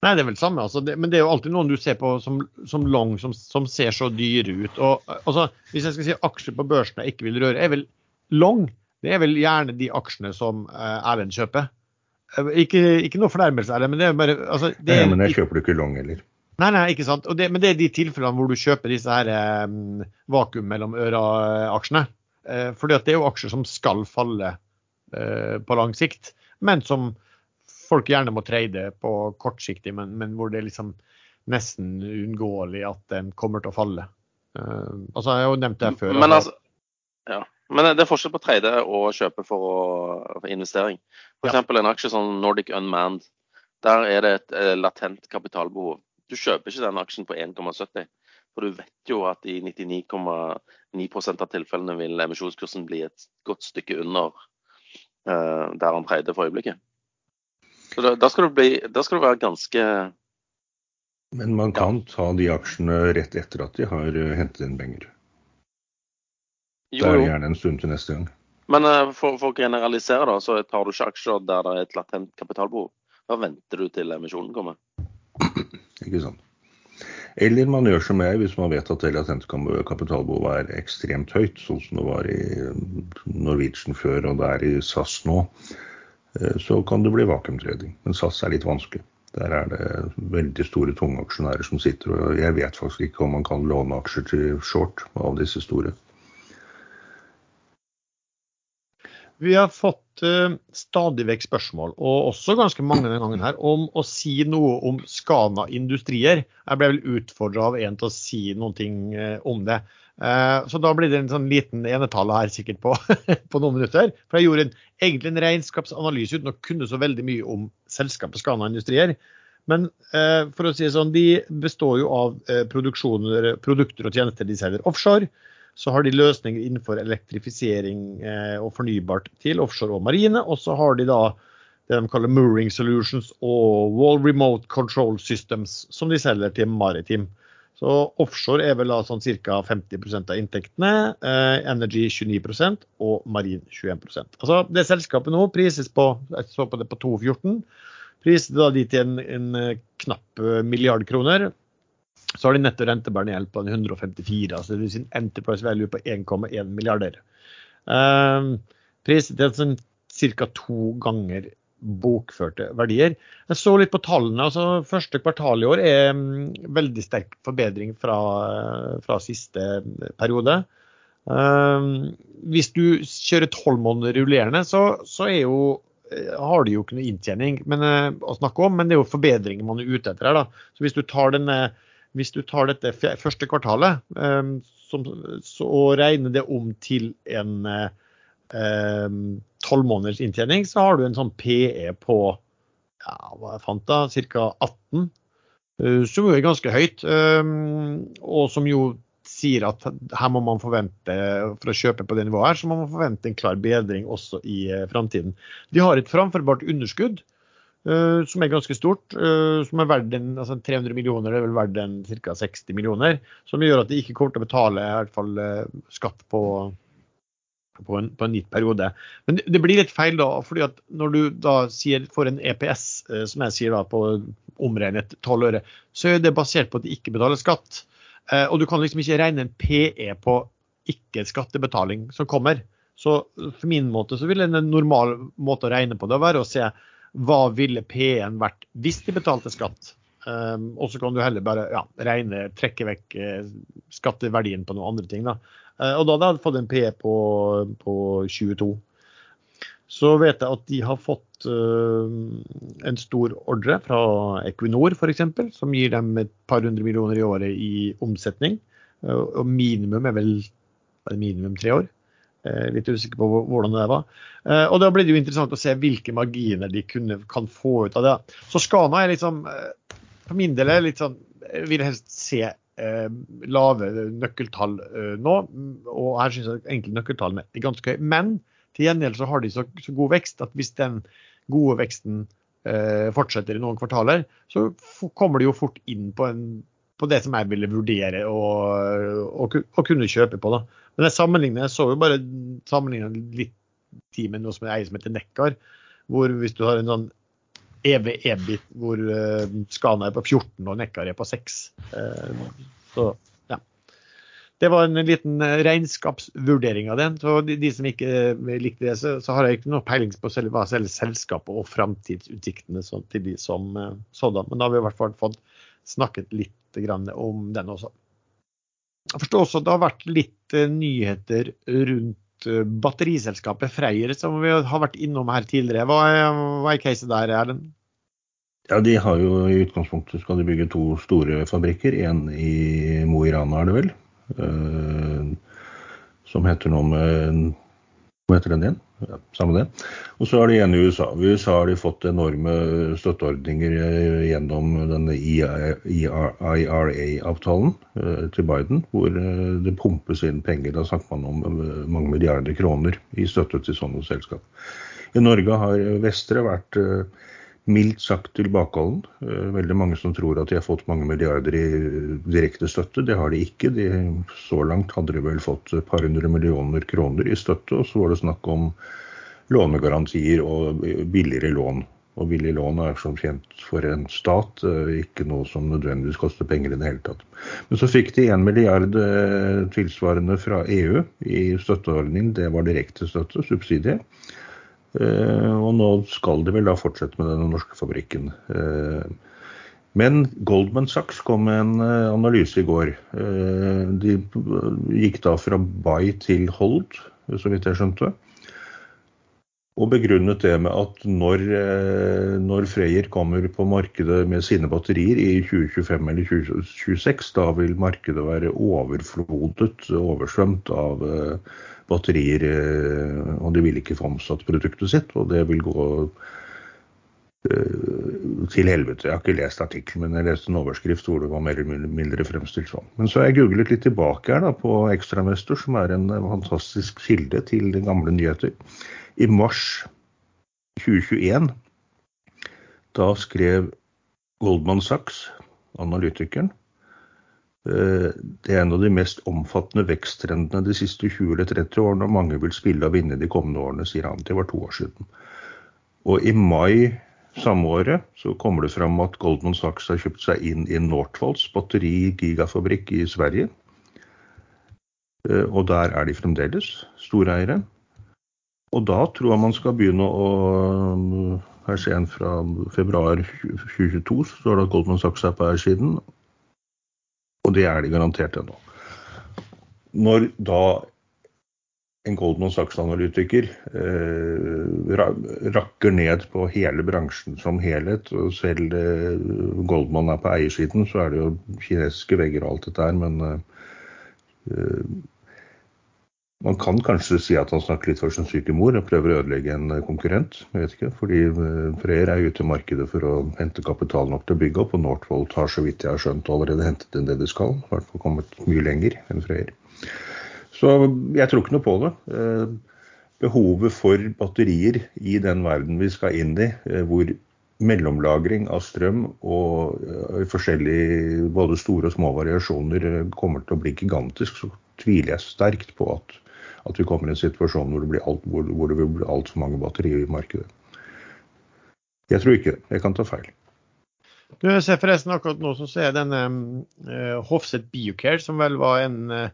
Nei, det er vel det samme. Altså, det, men det er jo alltid noen du ser på som, som long, som, som ser så dyre ut. Og, altså, hvis jeg skal si aksjer på børsen jeg ikke vil røre, er vel long. Det er vel gjerne de aksjene som eh, Erlend kjøper. Eh, Ikke, ikke noe fornærmelse, Erlend, men det er bare altså, det Nei, er, men jeg kjøper du ikke long heller. Nei, nei, ikke sant. Og det, men det er de tilfellene hvor du kjøper disse her eh, vakuum mellom øra-aksjene. Eh, fordi at det er jo aksjer som skal falle eh, på lang sikt, men som folk gjerne må trade på kortsiktig, men, men hvor det er liksom nesten uunngåelig at den kommer til å falle. Eh, altså, jeg har jo nevnt det før. Men altså- ja. Men det er forskjell på trade og kjøpe for, å, for investering. For Ja. en aksje som Nordic Unmanned. Der er det et eh, latent kapitalbehov. Du kjøper ikke den aksjen på 1,70. For du vet jo at i 99,9 av tilfellene vil emisjonskursen bli et godt stykke under uh, der han preide for øyeblikket. Så da, da, skal du bli, da skal du være ganske Men man kan ta de aksjene rett etter at de har øh, hentet inn penger. Jo, Det er gjerne en stund til neste gang. Men eh, for, for å generalisere, da, så tar du ikke aksjer der det er et latent kapitalbehov. Da venter du til emisjonen kommer. Ikke sant? Eller man gjør som jeg, hvis man vet at det latente kapitalbehovet er ekstremt høyt, sånn som det var i Norwegian før og det er i SAS nå, eh, så kan det bli vakuumtreding. Men SAS er litt vanskelig. Der er det veldig store tunge aksjonærer som sitter, og jeg vet faktisk ikke om man kan låne aksjer til short av disse store. Vi har fått uh, stadig vekk spørsmål, og også ganske mange denne gangen her, om å si noe om Skana Industrier. Jeg ble vel utfordra av en til å si noen ting uh, om det. Eh, så da blir det en sånn liten enetale her sikkert på, på noen minutter. For jeg gjorde en, egentlig en regnskapsanalyse uten å kunne så veldig mye om selskapet Skana Industrier. Men for å si det sånn, de består jo av produkter og tjenester de selger offshore. Så har de løsninger innenfor elektrifisering eh, og fornybart til offshore og marine. Og så har de da det de kaller mooring solutions og wall remote control systems, som de selger til maritim. Så offshore er vel da sånn ca. 50% av inntektene, eh, energy 29% og marin 21% Altså Det selskapet nå prises på jeg så på det på 2,14. Priset da de til en, en knapp milliard kroner. Så har de netto rentebærende gjeld på en 154, altså det vil si en enterprise value på 1,1 milliarder. Um, priset til sånn ca. to ganger bokførte verdier. Jeg så litt på tallene. altså Første kvartal i år er um, veldig sterk forbedring fra, fra siste periode. Um, hvis du kjører tolv måneder rullerende, så, så er jo eh, har de jo ikke noe inntjening men, eh, å snakke om, men det er jo forbedringer man er ute etter her. da. Så Hvis du tar, denne, hvis du tar dette første kvartalet um, som, så, og regner det om til en tolv måneders inntjening, så har du en sånn PE på ja, hva jeg fant da, ca. 18. uh, Som jo er ganske høyt, um, og som jo sier at her må man forvente, for å kjøpe på det nivået her, så må man forvente en klar bedring også i uh, framtiden. De har et framførbart underskudd eh, som er ganske stort, Uh, som er verdt en, altså 300 millioner, det er vel verdt en ca. 60 millioner, som gjør at de ikke kommer til å betale i hvert fall uh, skatt på, på, en, på en gitt periode. Men det, det blir litt feil da, fordi at når du da sier får en EPS, som jeg sier da på omregnet 12 øre, så er det basert på at de ikke betaler skatt. Og du kan liksom ikke regne en PE på ikke-skattebetaling som kommer. Så for min måte så vil en normal måte å regne på det være å se hva ville P1 vært hvis de betalte skatt. Um, og så kan du heller bare ja, regne, trekke vekk eh, skatteverdien på noen andre ting. Da. Uh, og da hadde jeg fått en P på, på 22. Så vet jeg at de har fått uh, en stor ordre fra Equinor f.eks., som gir dem et par hundre millioner i året i omsetning. Og minimum er vel minimum tre år. Litt usikker på hvordan det var. Og da blir det jo interessant å se hvilke marginer de kunne, kan få ut av det. Så Skana er liksom For min del er litt sånn vil helst se eh, lave nøkkeltall eh, nå. Og her syns jeg egentlig nøkkeltallene er ganske høye. Men til gjengjeld så har de så, så god vekst at hvis den gode veksten eh, fortsetter i noen kvartaler, så kommer de jo fort inn på, en, på det som jeg ville vurdere å, kunne kjøpe på. da. Men jeg sammenligner, jeg så jo bare sammenligna litt tid med noe som er eier som heter Nekkar. Hvor hvis du har en sånn EV-EBIT hvor uh, Skana er på 14 og Nekkar er på 6. Uh, så ja. Det var en liten regnskapsvurdering av den. Så de, de som ikke likte det, så, så, har jeg ikke noe peiling på selv, hva selskapet og framtidsutsiktene til de som uh, sådan. Men da har vi i hvert fall fått snakket litt om den også. Jeg forstår også at det har vært litt nyheter rundt batteriselskapet Freyr, som vi har vært innom her tidligere. Hva er, hva er caset der, Erlend? Ja, De har jo i utgangspunktet skal de bygge to store fabrikker. En i Mo i Rana, er det vel. Uh, som heter noe med heter den igjen? Ja, samme det. Og så er det igjen i USA. I USA har de fått enorme støtteordninger eh, gjennom denne IRA-avtalen uh, til Biden, hvor uh, det pumpes inn penger. Da snakker man om mange milliarder kroner i støtte til sånne selskap. I Norge har Vestre vært mildt sagt tilbakeholden. Eh, veldig mange som tror at de har fått mange milliarder i direkte støtte. Det har de ikke. De, så langt hadde de vel fått et par hundre millioner kroner i støtte. Og så var det snakk om lånegarantier og billigere lån. Og billig lån er som kjent for en stat eh, ikke noe som nødvendigvis koster penger i det hele tatt. Men så fikk de en milliard eh, tilsvarende fra EU i støtteordning. Det var direkte støtte, subsidie. Eh, og nå skal de vel da fortsette med denne norske fabrikken. Eh, men Goldman Sachs kom med en eh, analyse i går. De gikk da fra Bay til Hold, så vidt jeg skjønte. Og begrunnet det med at når, når Freyr kommer på markedet med sine batterier i 2025 eller 2026, da vil markedet være overflodet, oversvømt av batterier, eh, og de vil ikke få omsatt produktet sitt. Og det vil gå eh, til helvete. Jeg har ikke lest artikkelen, men jeg leste en overskrift hvor det var mer eller mindre fremstilt sånn. Men så har jeg googlet litt tilbake her da, på Ekstramester, som er en fantastisk kilde til gamle nyheter. I mars 2021 da skrev Goldman Sachs, analytikeren, Eh, det er en av de mest omfattende veksttrendene de siste 20 eller 30 årene, og mange vil spille og vinne de kommende årene, sier han. Det var to år siden. Og i mai samme året så kommer det fram at Goldman Sachs har kjøpt seg inn i Northvolts batteri-gigafabrikk i Sverige. Eh, og der er de fremdeles storeiere. Og da tror jeg man skal begynne å Her ser en fra februar 2022, så står det at Goldman Sachs er på eiersiden. Og det er de garantert ennå. Når da en Goldman Sachs-analytiker eh, rakker ned på hele bransjen som helhet, og selv eh, Goldman er på eiersiden, så er det jo kinesiske vegger og alt dette her, men eh, man kan kanskje si at han snakker litt for sin syke mor og prøver å ødelegge en konkurrent. jeg vet ikke, fordi eh, Freyr er ute i markedet for å hente kapital nok til å bygge opp, og Northvolt har så vidt jeg har skjønt allerede hentet inn det de skal. I hvert fall kommet mye lenger enn Freyr. Så jeg tror ikke noe på det. Eh, behovet for batterier i den verden vi skal inn i, eh, hvor mellomlagring av strøm og forskjellige både store og små variasjoner kommer til å bli gigantisk, så tviler jeg sterkt på at at vi kommer i en situasjon hvor det, blir alt, hvor, altfor mange batterier i markedet. Jeg tror ikke det. Jeg kan ta feil. Du ser forresten akkurat nå så ser jeg denne uh, Hofset Biocare, som vel var en uh,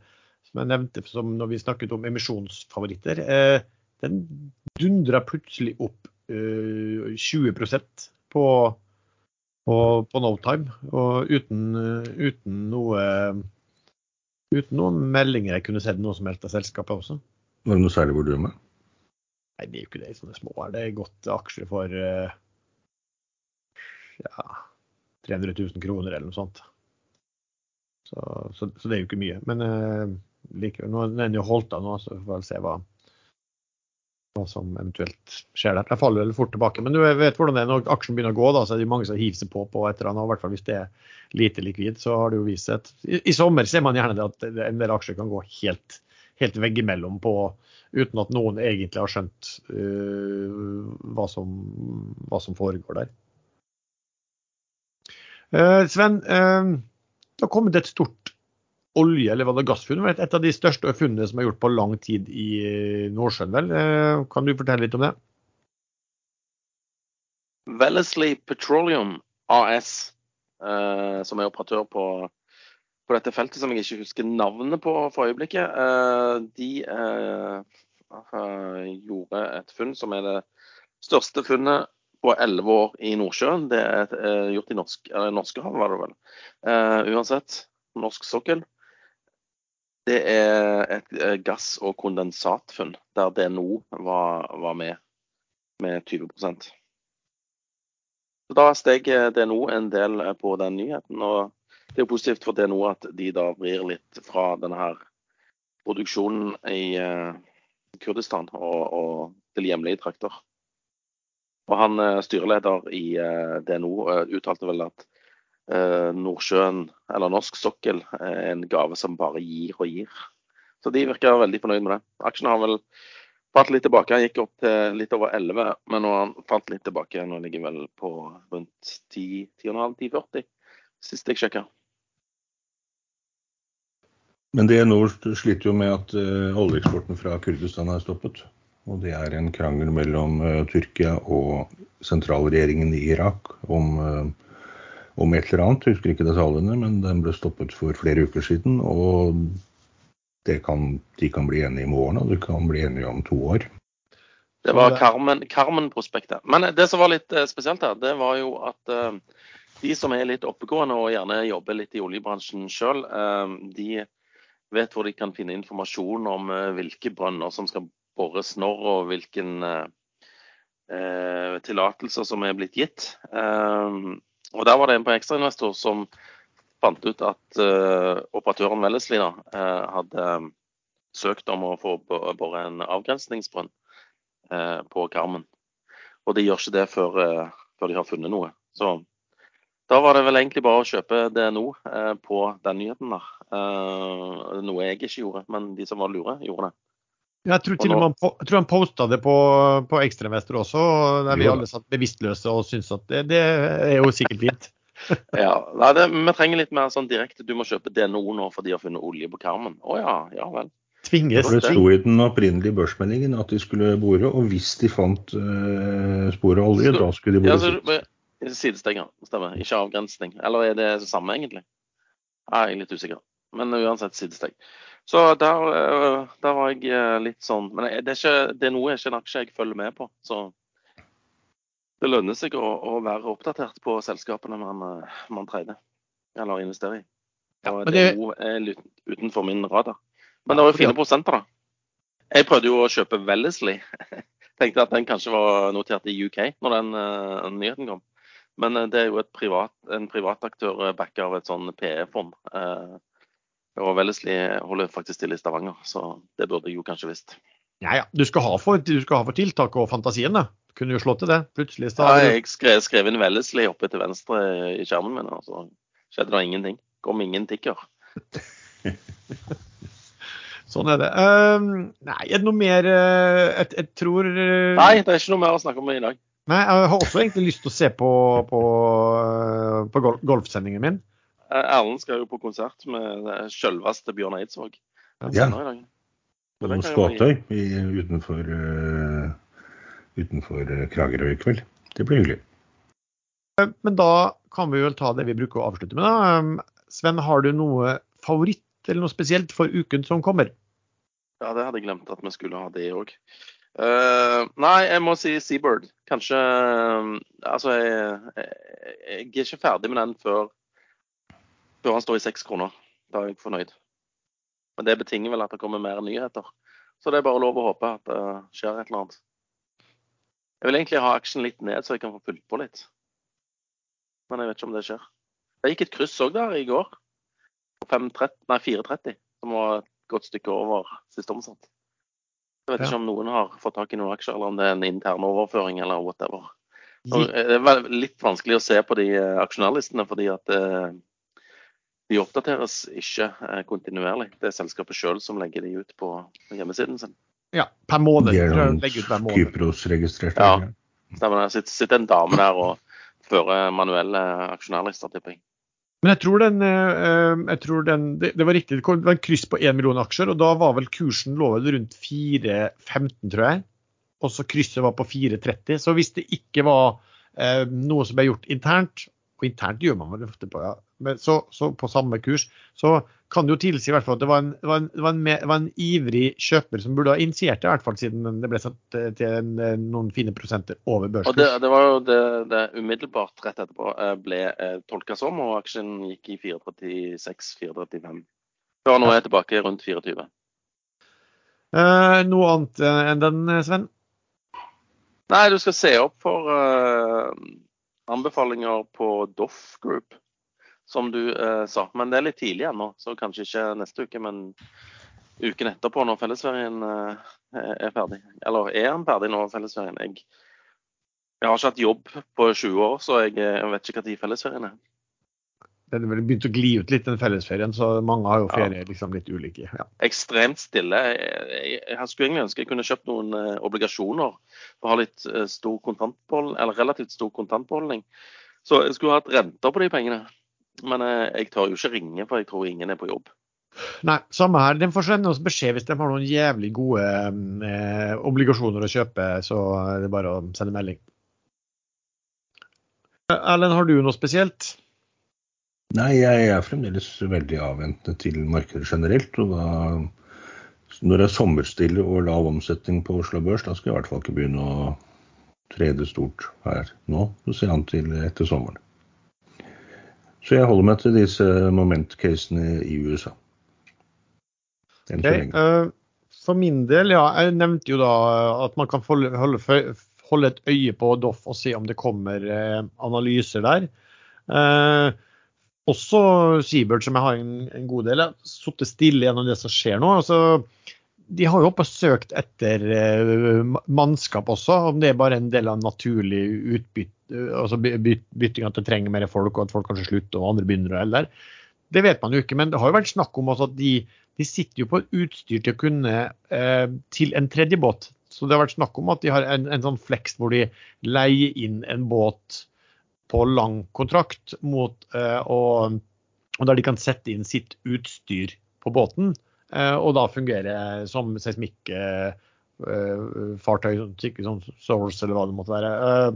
som jeg nevnte som når vi snakket om emisjonsfavoritter. Uh, den dundra plutselig opp uh, 20 på, på, på no time, og uten, uten noe Uten noen meldinger jeg kunne sett noe som helst av selskapet også. Var det noe særlig hvor du er med? Nei, det er jo ikke det. Sånne små er det gått aksjer for uh, ja, 300 000 kroner eller noe sånt. Så, så, så, det er jo ikke mye. Men uh, likevel, nå er den jo holdt av nå, så får vi se hva, hva som eventuelt skjer der. Jeg faller vel fort tilbake. Men du vet hvordan det er når aksjen begynner å gå, da, så er det mange som hiver seg på på et eller annet. I hvert fall hvis det er lite likvid, så har det jo vist seg I, I, sommer ser man gjerne det at en del aksjer kan gå helt, helt veggimellom på uten at noen egentlig har skjønt uh, hva, som, hva, som, foregår der. Uh, Sven, uh, det har kommet et stort olje- eller var det gassfunn? Et av de største funnene som er gjort på lang tid i Nordsjøen. vel? Kan du fortelle litt om det? Wellesley Petroleum AS, som er operatør på på dette feltet som jeg ikke husker navnet på for øyeblikket. Eh, de eh, eh, gjorde et funn som er det største funnet på elleve år i Nordsjøen. Det er gjort i norsk, Norskehavet, var det vel. Uansett, norsk sokkel. Det er et gass- og kondensatfunn der DNO var, var med med 20 Så Da steg DNO en del på den nyheten. og det er positivt for DNO at de da vrir litt fra denne her produksjonen i Kurdistan og, og, til hjemlige trakter. Og han styreleder i DNO uttalte vel at Nordsjøen, eller norsk sokkel, er en gave som bare gir og gir. Så de virker veldig fornøyd med det. Aksjen har vel falt litt tilbake. Han gikk opp til litt over 11, men nå har han falt litt tilbake. Nå ligger vel på rundt 10-10,5-10,40 sist jeg sjekka. Men det nå sliter jo med at uh, oljeeksporten fra Kurdistan er stoppet. Og det er en krangel mellom uh, Tyrkia og sentralregjeringen i Irak om, om, et eller annet. Jeg husker ikke detaljene, men den ble stoppet for flere uker siden. Og kan, de kan bli enige i morgen, og de kan bli enige om to år. Det var Carmen-prospektet. Men det som var litt spesielt her, det var jo at de som er litt oppegående og gjerne jobber litt i oljebransjen sjøl, de vet hvor de kan finne informasjon om eh, hvilke brønner som skal bores når, og hvilken eh, eh, tillatelser som er blitt gitt. Eh, og Der var det en på ekstrainvestor som fant ut at uh, operatøren Wellesley eh, hadde søkt om å få bore en avgrensningsbrønn på Karmen. Og de gjør ikke det før, før de har funnet noe. Så da var det vel egentlig bare å kjøpe DNO eh, på den nyheten der. Eh, noe jeg ikke gjorde, men de som var lure, gjorde det. Jeg tror til og med han, jeg tror han posta det på, på Ekstremester også, der vi alle satt bevisstløse og syntes at det, det er jo sikkert fint. ja, nei, det, Vi trenger litt mer sånn direkte. Du må kjøpe DNO nå for de har funnet olje på Karmen. Å ja, ja vel. Tvinges. Det sto i den opprinnelige børsmeldingen at de skulle bore, og hvis de fant uh, spor av olje, da skulle de bore. Ja, så, Sidestenger, stemmer. Ikke avgrensning. Eller er det det samme, egentlig? Jeg er litt usikker. Men uansett sidesteg. Så der, eh, der, var jeg eh, litt sånn Men det er, ikke, det er noe ikke en aksje jeg følger med på. Så det lønner seg å, å være oppdatert på selskapene man, eh, man trener eller investerer i. Og det er litt utenfor min radar. Men det var jo fine prosenter, da. Jeg prøvde jo å kjøpe Wellesley. Tenkte at den kanskje var notert i UK når den uh, nyheten kom. Men det er jo privat, en privataktør aktør backa av et sånn PE-fond. Eh, og Wellesley holder faktisk til i Stavanger, så det burde jeg jo kanskje visst. Ja, ja. Du skal ha for, du skal ha for tiltak og fantasien, da. Kunne jo slått til det. Plutselig Ja, jeg skrev, skrev inn Wellesley oppe til venstre i skjermen min, og så skjedde det ingenting. Kom ingen tikker. sånn er det. Um, nei, er det noe mer uh, jeg, jeg, tror uh... Nei, det er ikke noe mer å snakke om i dag. Nei, jeg har også egentlig lyst til å se på, på, på golfsendingen min. Eh, Erlend skal jo på konsert med selveste Bjørn Eidsvåg. Ja. På noen skåtøy utenfor, uh, utenfor uh, Kragerø i kveld. Det blir hyggelig. Men da kan vi vel ta det vi bruker å avslutte med. da. Sven, har du noe favoritt eller noe spesielt for uken som kommer? Ja, det hadde jeg glemt at vi skulle ha det òg. Uh, nei, jeg må si Seabird. Kanskje uh, Altså, jeg, jeg, jeg, er ikke ferdig med den før, før han står i seks kroner. Da er jeg fornøyd. Men det betinger vel at det kommer mer nyheter. Så det er bare lov å håpe at det skjer et eller annet. Jeg vil egentlig ha aksjen litt ned, så jeg kan få fulgt på litt. Men jeg vet ikke om det skjer. Det gikk et kryss òg der i går. på 5,30 nei 4,30, som var et godt stykke over sist omsatt. Jeg vet Ja. ikke om noen har fått tak i noen aksjer, eller om det er en intern overføring eller whatever. Og Det er litt vanskelig å se på de eh, aksjonærlistene, fordi at eh, de oppdateres ikke eh, kontinuerlig. Det er selskapet sjøl som legger de ut på hjemmesiden sin. ja, per måned. Er. Kypros-registrerte. Ja. Stemmer det. Sitter, sitter en dame der og fører manuelle aksjonærlister, tipper jeg. Men jeg tror den, eh, jeg tror den det, det var riktig, det var en kryss på 1 million aksjer, og da var vel kursen lovet rundt 4,15, tror jeg. Og så krysset var på 4,30. Så hvis det ikke var eh, noe som ble gjort internt, og internt gjør man vel ofte på, ja, men så, så på samme kurs, så kan det jo tilsi i hvert fall at det var en, var en, var en, var en ivrig kjøper som burde ha initiert det, i hvert fall siden det ble satt eh, til en, eh, noen fine prosenter over børskurs. Og det, det var jo det, det umiddelbart rett etterpå eh, ble tolka som, og aksjen gikk i 436-435. Før nå er jeg tilbake rundt 24. Eh, noe annet enn den, Sven? Nei, du skal se opp for eh, anbefalinger på Doff Group, som du eh, sa. Men det er litt tidlig ennå, så kanskje ikke neste uke, men uken etterpå når fellesferien eh, er ferdig. Eller er den ferdig nå, fellesferien? Jeg, jeg har ikke hatt jobb på 20 år, så jeg, jeg vet ikke når fellesferien er. Den har begynt å gli ut litt, den fellesferien, så mange har jo Ja. liksom litt ulike. Ja. ekstremt stille. Jeg, jeg, jeg skulle egentlig ønske jeg kunne kjøpt noen eh, obligasjoner for å ha litt eh, stor kontantbeholdning, eller relativt stor kontantbeholdning. Så jeg skulle hatt renter på de pengene. Men eh, jeg tør jo ikke ringe, for jeg tror ingen er på jobb. Nei, samme her. Den får sende oss beskjed hvis de har noen jævlig gode eh, obligasjoner å kjøpe, så er det bare å sende melding. Erlend, har du noe spesielt? Nei, jeg er fremdeles veldig avventende til markedet generelt. Og da, når det er sommerstille og lav omsetning på Oslo Børs, da skal jeg i hvert fall ikke begynne å trede stort her nå. Så ser an til etter sommeren. Så jeg holder meg til disse moment-casene i USA. Enn så Ok, lenge. eh, For min del, ja. Jeg nevnte jo da at man kan holde, et øye på Doff og se om det kommer eh, analyser der. Eh, også Seabird, som jeg har en, en god del av, sittet stille gjennom det som skjer nå. Altså, de har jo oppe søkt etter eh, mannskap også, om det er bare en del av naturlig utbytte, altså by- by- bytting at det trenger mer folk, og at folk kanskje slutter og andre begynner elde. Det vet man jo ikke, men det har jo vært snakk om også at de, de sitter jo på utstyr til å kunne eh, til en tredje båt. Så det har vært snakk om at de har en, en sånn flex hvor de leier inn en båt på lang kontrakt mot eh, og, og der de kan sette inn sitt utstyr på båten, og da fungere som seismikkfartøy, uh, som Source eller hva det måtte være. Eh,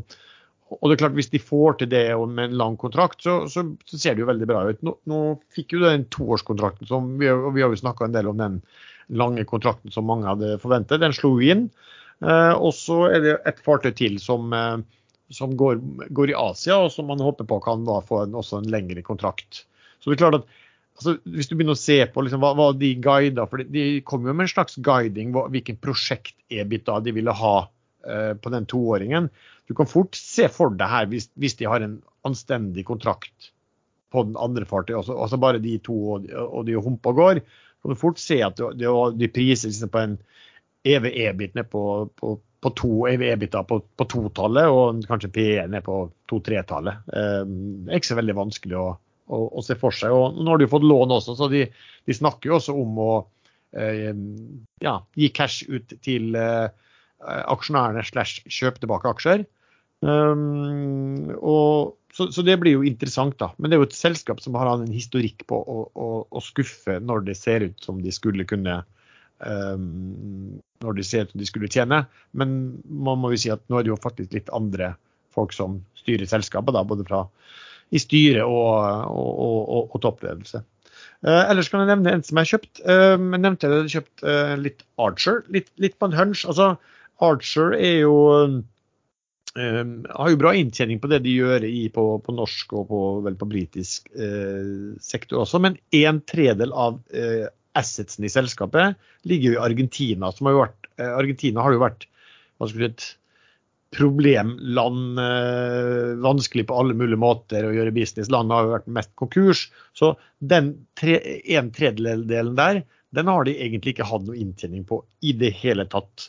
og det er klart, Hvis de får til det med en lang kontrakt, så, så, så ser det jo veldig bra ut. Nå, nå fikk jo den toårskontrakten, som vi, vi har jo snakka en del om den lange kontrakten som mange hadde forventet. Den slo inn. Eh, og så er det et fartøy til som, eh, som går, går i Asia, og som man håper på kan da få en, også en lengre kontrakt. Så det er klart at altså, Hvis du begynner å se på liksom, hva, hva de guider for De, kom jo med en slags guiding hva, hvilken prosjekt-EBITA de ville ha eh, på den toåringen. Du kan fort se for deg her, hvis, hvis de har en anstendig kontrakt på den andre fartøyet, altså, altså bare de to og, og de humpa går, kan du fort se at de, de, priser liksom på en EV-EBIT ned på, på, på to EV-EBITA på, på totallet, og kanskje PE ned på to-tretallet. Eh, det er ikke så veldig vanskelig å, å, å se for seg. Og nå har de jo fått lån også, så de, de snakker jo også om å eh, ja, gi cash ut til eh, aksjonærene slash kjøp tilbake aksjer. Um, og, så, så det blir jo interessant, da. Men det er jo et selskap som har hatt en historikk på å, å, å skuffe når det ser ut som de skulle kunne um, Når de ser ut som de skulle tjene. Men man må jo si at nå er det jo faktisk litt andre folk som styrer selskapet, da, både fra i styre og, og, og, og, toppledelse. Eh, ellers kan jeg nevne en som jeg har kjøpt. Eh, jeg nevnte jeg hadde kjøpt eh, litt Archer, litt, litt på en hunch. Altså, Archer er jo eh, har jo bra inntjening på det de gjør i, på, på norsk og på, vel på britisk eh, sektor også, men en tredel av eh, assetsene i selskapet ligger jo i Argentina. har jo vært, Argentina har jo vært hva skulle si, problemland, eh, vanskelig på alle mulige måter å gjøre business. Landet har jo vært mest konkurs. Så den tre, en tredjedelen der, den har de egentlig ikke hatt noe inntjening på i det hele tatt.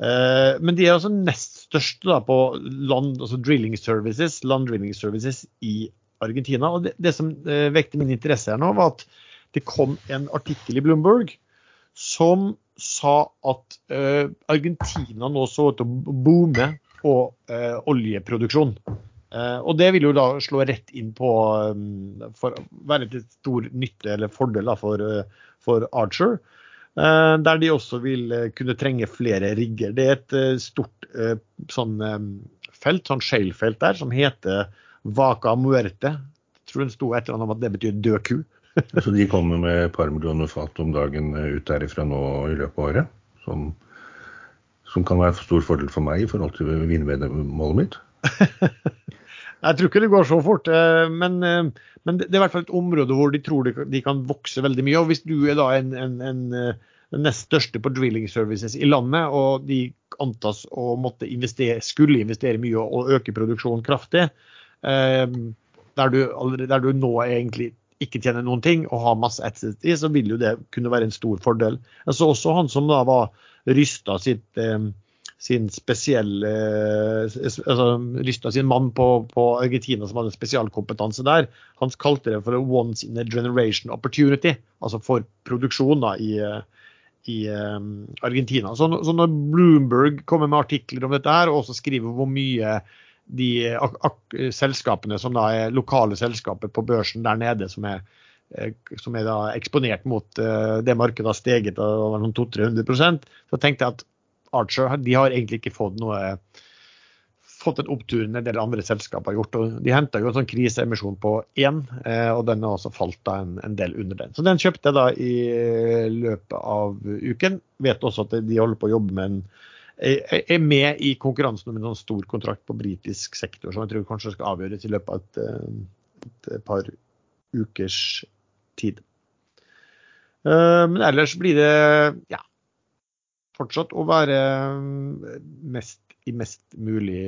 Eh, men de er altså nest største da, på land, altså drilling services, land drilling services i Argentina. Og det, det som eh, vekte min interesse her nå, var at det kom en artikkel i Bloomberg som sa at Argentina nå så ut til å boome på eh, oljeproduksjon. Eh, og det vil jo da slå rett inn på um, for være til stor nytte eller fordel da, for, for, Archer. der de også vil kunne trenge flere rigger. Det er et stort sånn um, felt, sånn shale-felt der, som heter Vaca Muerte. Jeg tror det sto et eller annet om at det betyr død ku. Så de kommer med et par millioner fat om dagen ut derifra nå i løpet av året? Som, som kan være stor fordel for meg i forhold til vinnermålet mitt? Jeg tror ikke det går så fort, eh, men, eh, men, det er i hvert fall et område hvor de tror de kan vokse veldig mye. og Hvis du er da en, en, en, eh, den nest største på drilling services i landet, og de antas å måtte investere, skulle investere mye og øke produksjonen kraftig, der du, der du nå egentlig ikke tjener noen ting og har masse assets i, så vil jo det kunne være en stor fordel. Jeg så også han som da var rysta sitt eh, sin spesielle eh, altså, rysta sin mann på, på, Argentina som hadde spesialkompetanse der. Han kalte det for a once in a generation opportunity, altså for produksjon da, i, i um, Argentina. Så, så, når Bloomberg kommer med artikler om dette her, og også skriver hvor mye de selskapene som da er lokale selskaper på børsen der nede, som er, eh, som er da eksponert mot uh, det markedet har steget over sånn 200-300% så tenkte jeg at Archer de har egentlig ikke fått noe fått en opptur en del andre selskaper har gjort. og De henta en sånn kriseemisjon på én, eh, og den har også falt en, en, del under den. Så den kjøpte jeg da i løpet av uken. Vet også at de holder på å jobbe med en er med i konkurransen om en sånn stor kontrakt på britisk sektor, som jeg tror kanskje skal avgjøres i løpet av et, eh, et par ukers tid. Eh, men ellers blir det ja, fortsatt å være eh, mest i mest mulig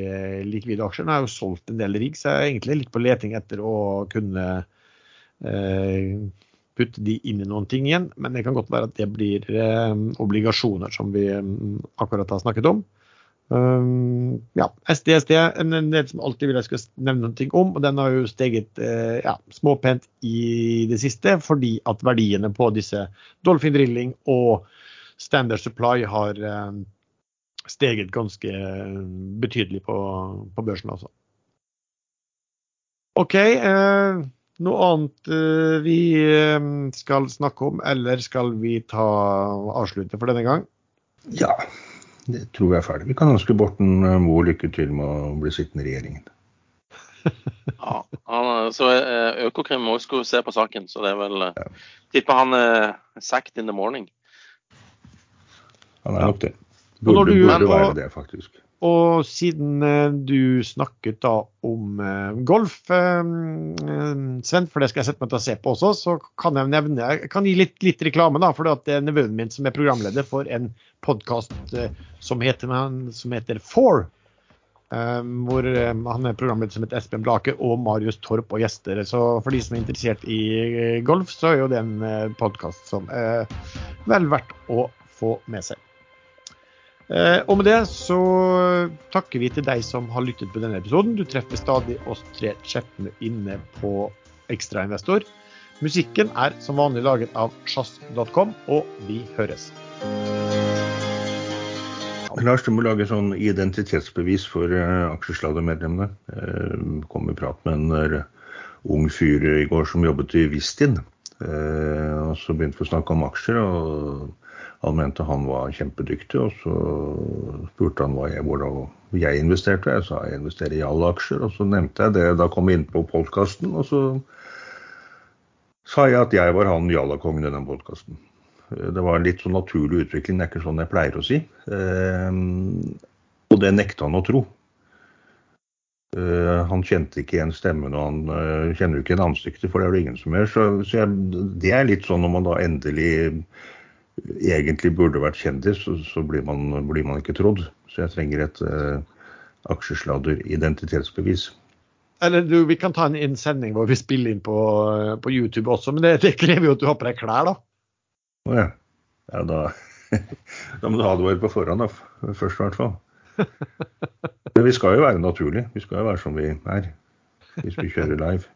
likvide aksjer. Jeg har jo solgt en del rigg, så jeg er egentlig litt på leting etter å kunne eh, putte de inn i noen ting igjen. Men det kan godt være at det blir eh, obligasjoner, som vi um, akkurat har snakket om. Um, ja, SDSD en, del som alltid vil jeg skal nevne noe om. og Den har jo steget eh, ja, småpent i det siste, fordi at verdiene på disse Dolphin Drilling og Standard Supply har eh, steget ganske betydelig på, på børsen altså. OK. Eh, noe annet uh, vi uh, skal snakke om, eller skal vi ta avslutte for denne gang? Ja, det tror jeg er ferdig. Vi kan ønske Borten uh, Moe lykke til med å bli sittende i regjeringen. ja, så Økokrim må også se på saken, så det er vel ja. Tipper han er sacked in the morning. Han er nok det. Burde, burde være det, faktisk. Og siden eh, du snakket da om eh, golf, eh, Sven, for det skal jeg sette meg til å se på også, så kan jeg nevne Jeg kan gi litt, litt reklame, da, for det er nevøen min som er programleder for en podkast som, som, heter Four. Hvor han er programleder som heter Espen Blake og Marius Torp og gjester. Så for de som er interessert i golf, så er jo det en podkast som er vel verdt å få med seg. Eh, og med det så takker vi til deg som har lyttet på denne episoden. Du treffer stadig oss tre kjeppene inne på Ekstrainvestor. Musikken er som vanlig laget av sjazz.com, og vi høres. Lars, du må lage sånn identitetsbevis for uh, aksjesladdermedlemmene. Uh, kom i prat med en uh, ung fyr i går som jobbet i Vistin. Uh, og så begynte vi å snakke om aksjer. og han mente han var kjempedyktig, og så spurte han hva jeg, hvordan jeg investerte. Jeg sa jeg investerer i alle aksjer, og så nevnte jeg det. Da kom jeg inn på podkasten, og så sa jeg at jeg var han jallakongen i den podkasten. Det var en litt sånn naturlig utvikling, det er ikke sånn jeg pleier å si. Ehm, og det nekta han å tro. Uh, han kjente ikke igjen stemmen, og han uh, kjenner jo ikke igjen ansiktet, for det er det ingen som gjør. Så, så jeg, det er litt sånn når man da endelig egentlig burde vært kjendis, så, så blir, man, blir, man, ikke trodd. Så jeg trenger et uh, aksjesladder identitetsbevis. Eller du, vi kan ta en, innsending hvor vi spiller inn på, på YouTube også, men det, det krever jo at du har på deg klær, da. Å ja. ja da, da må du advare på forhånd, da. Først i hvert fall. Men vi skal jo være naturlige. Vi skal jo være som vi er hvis vi kjører live.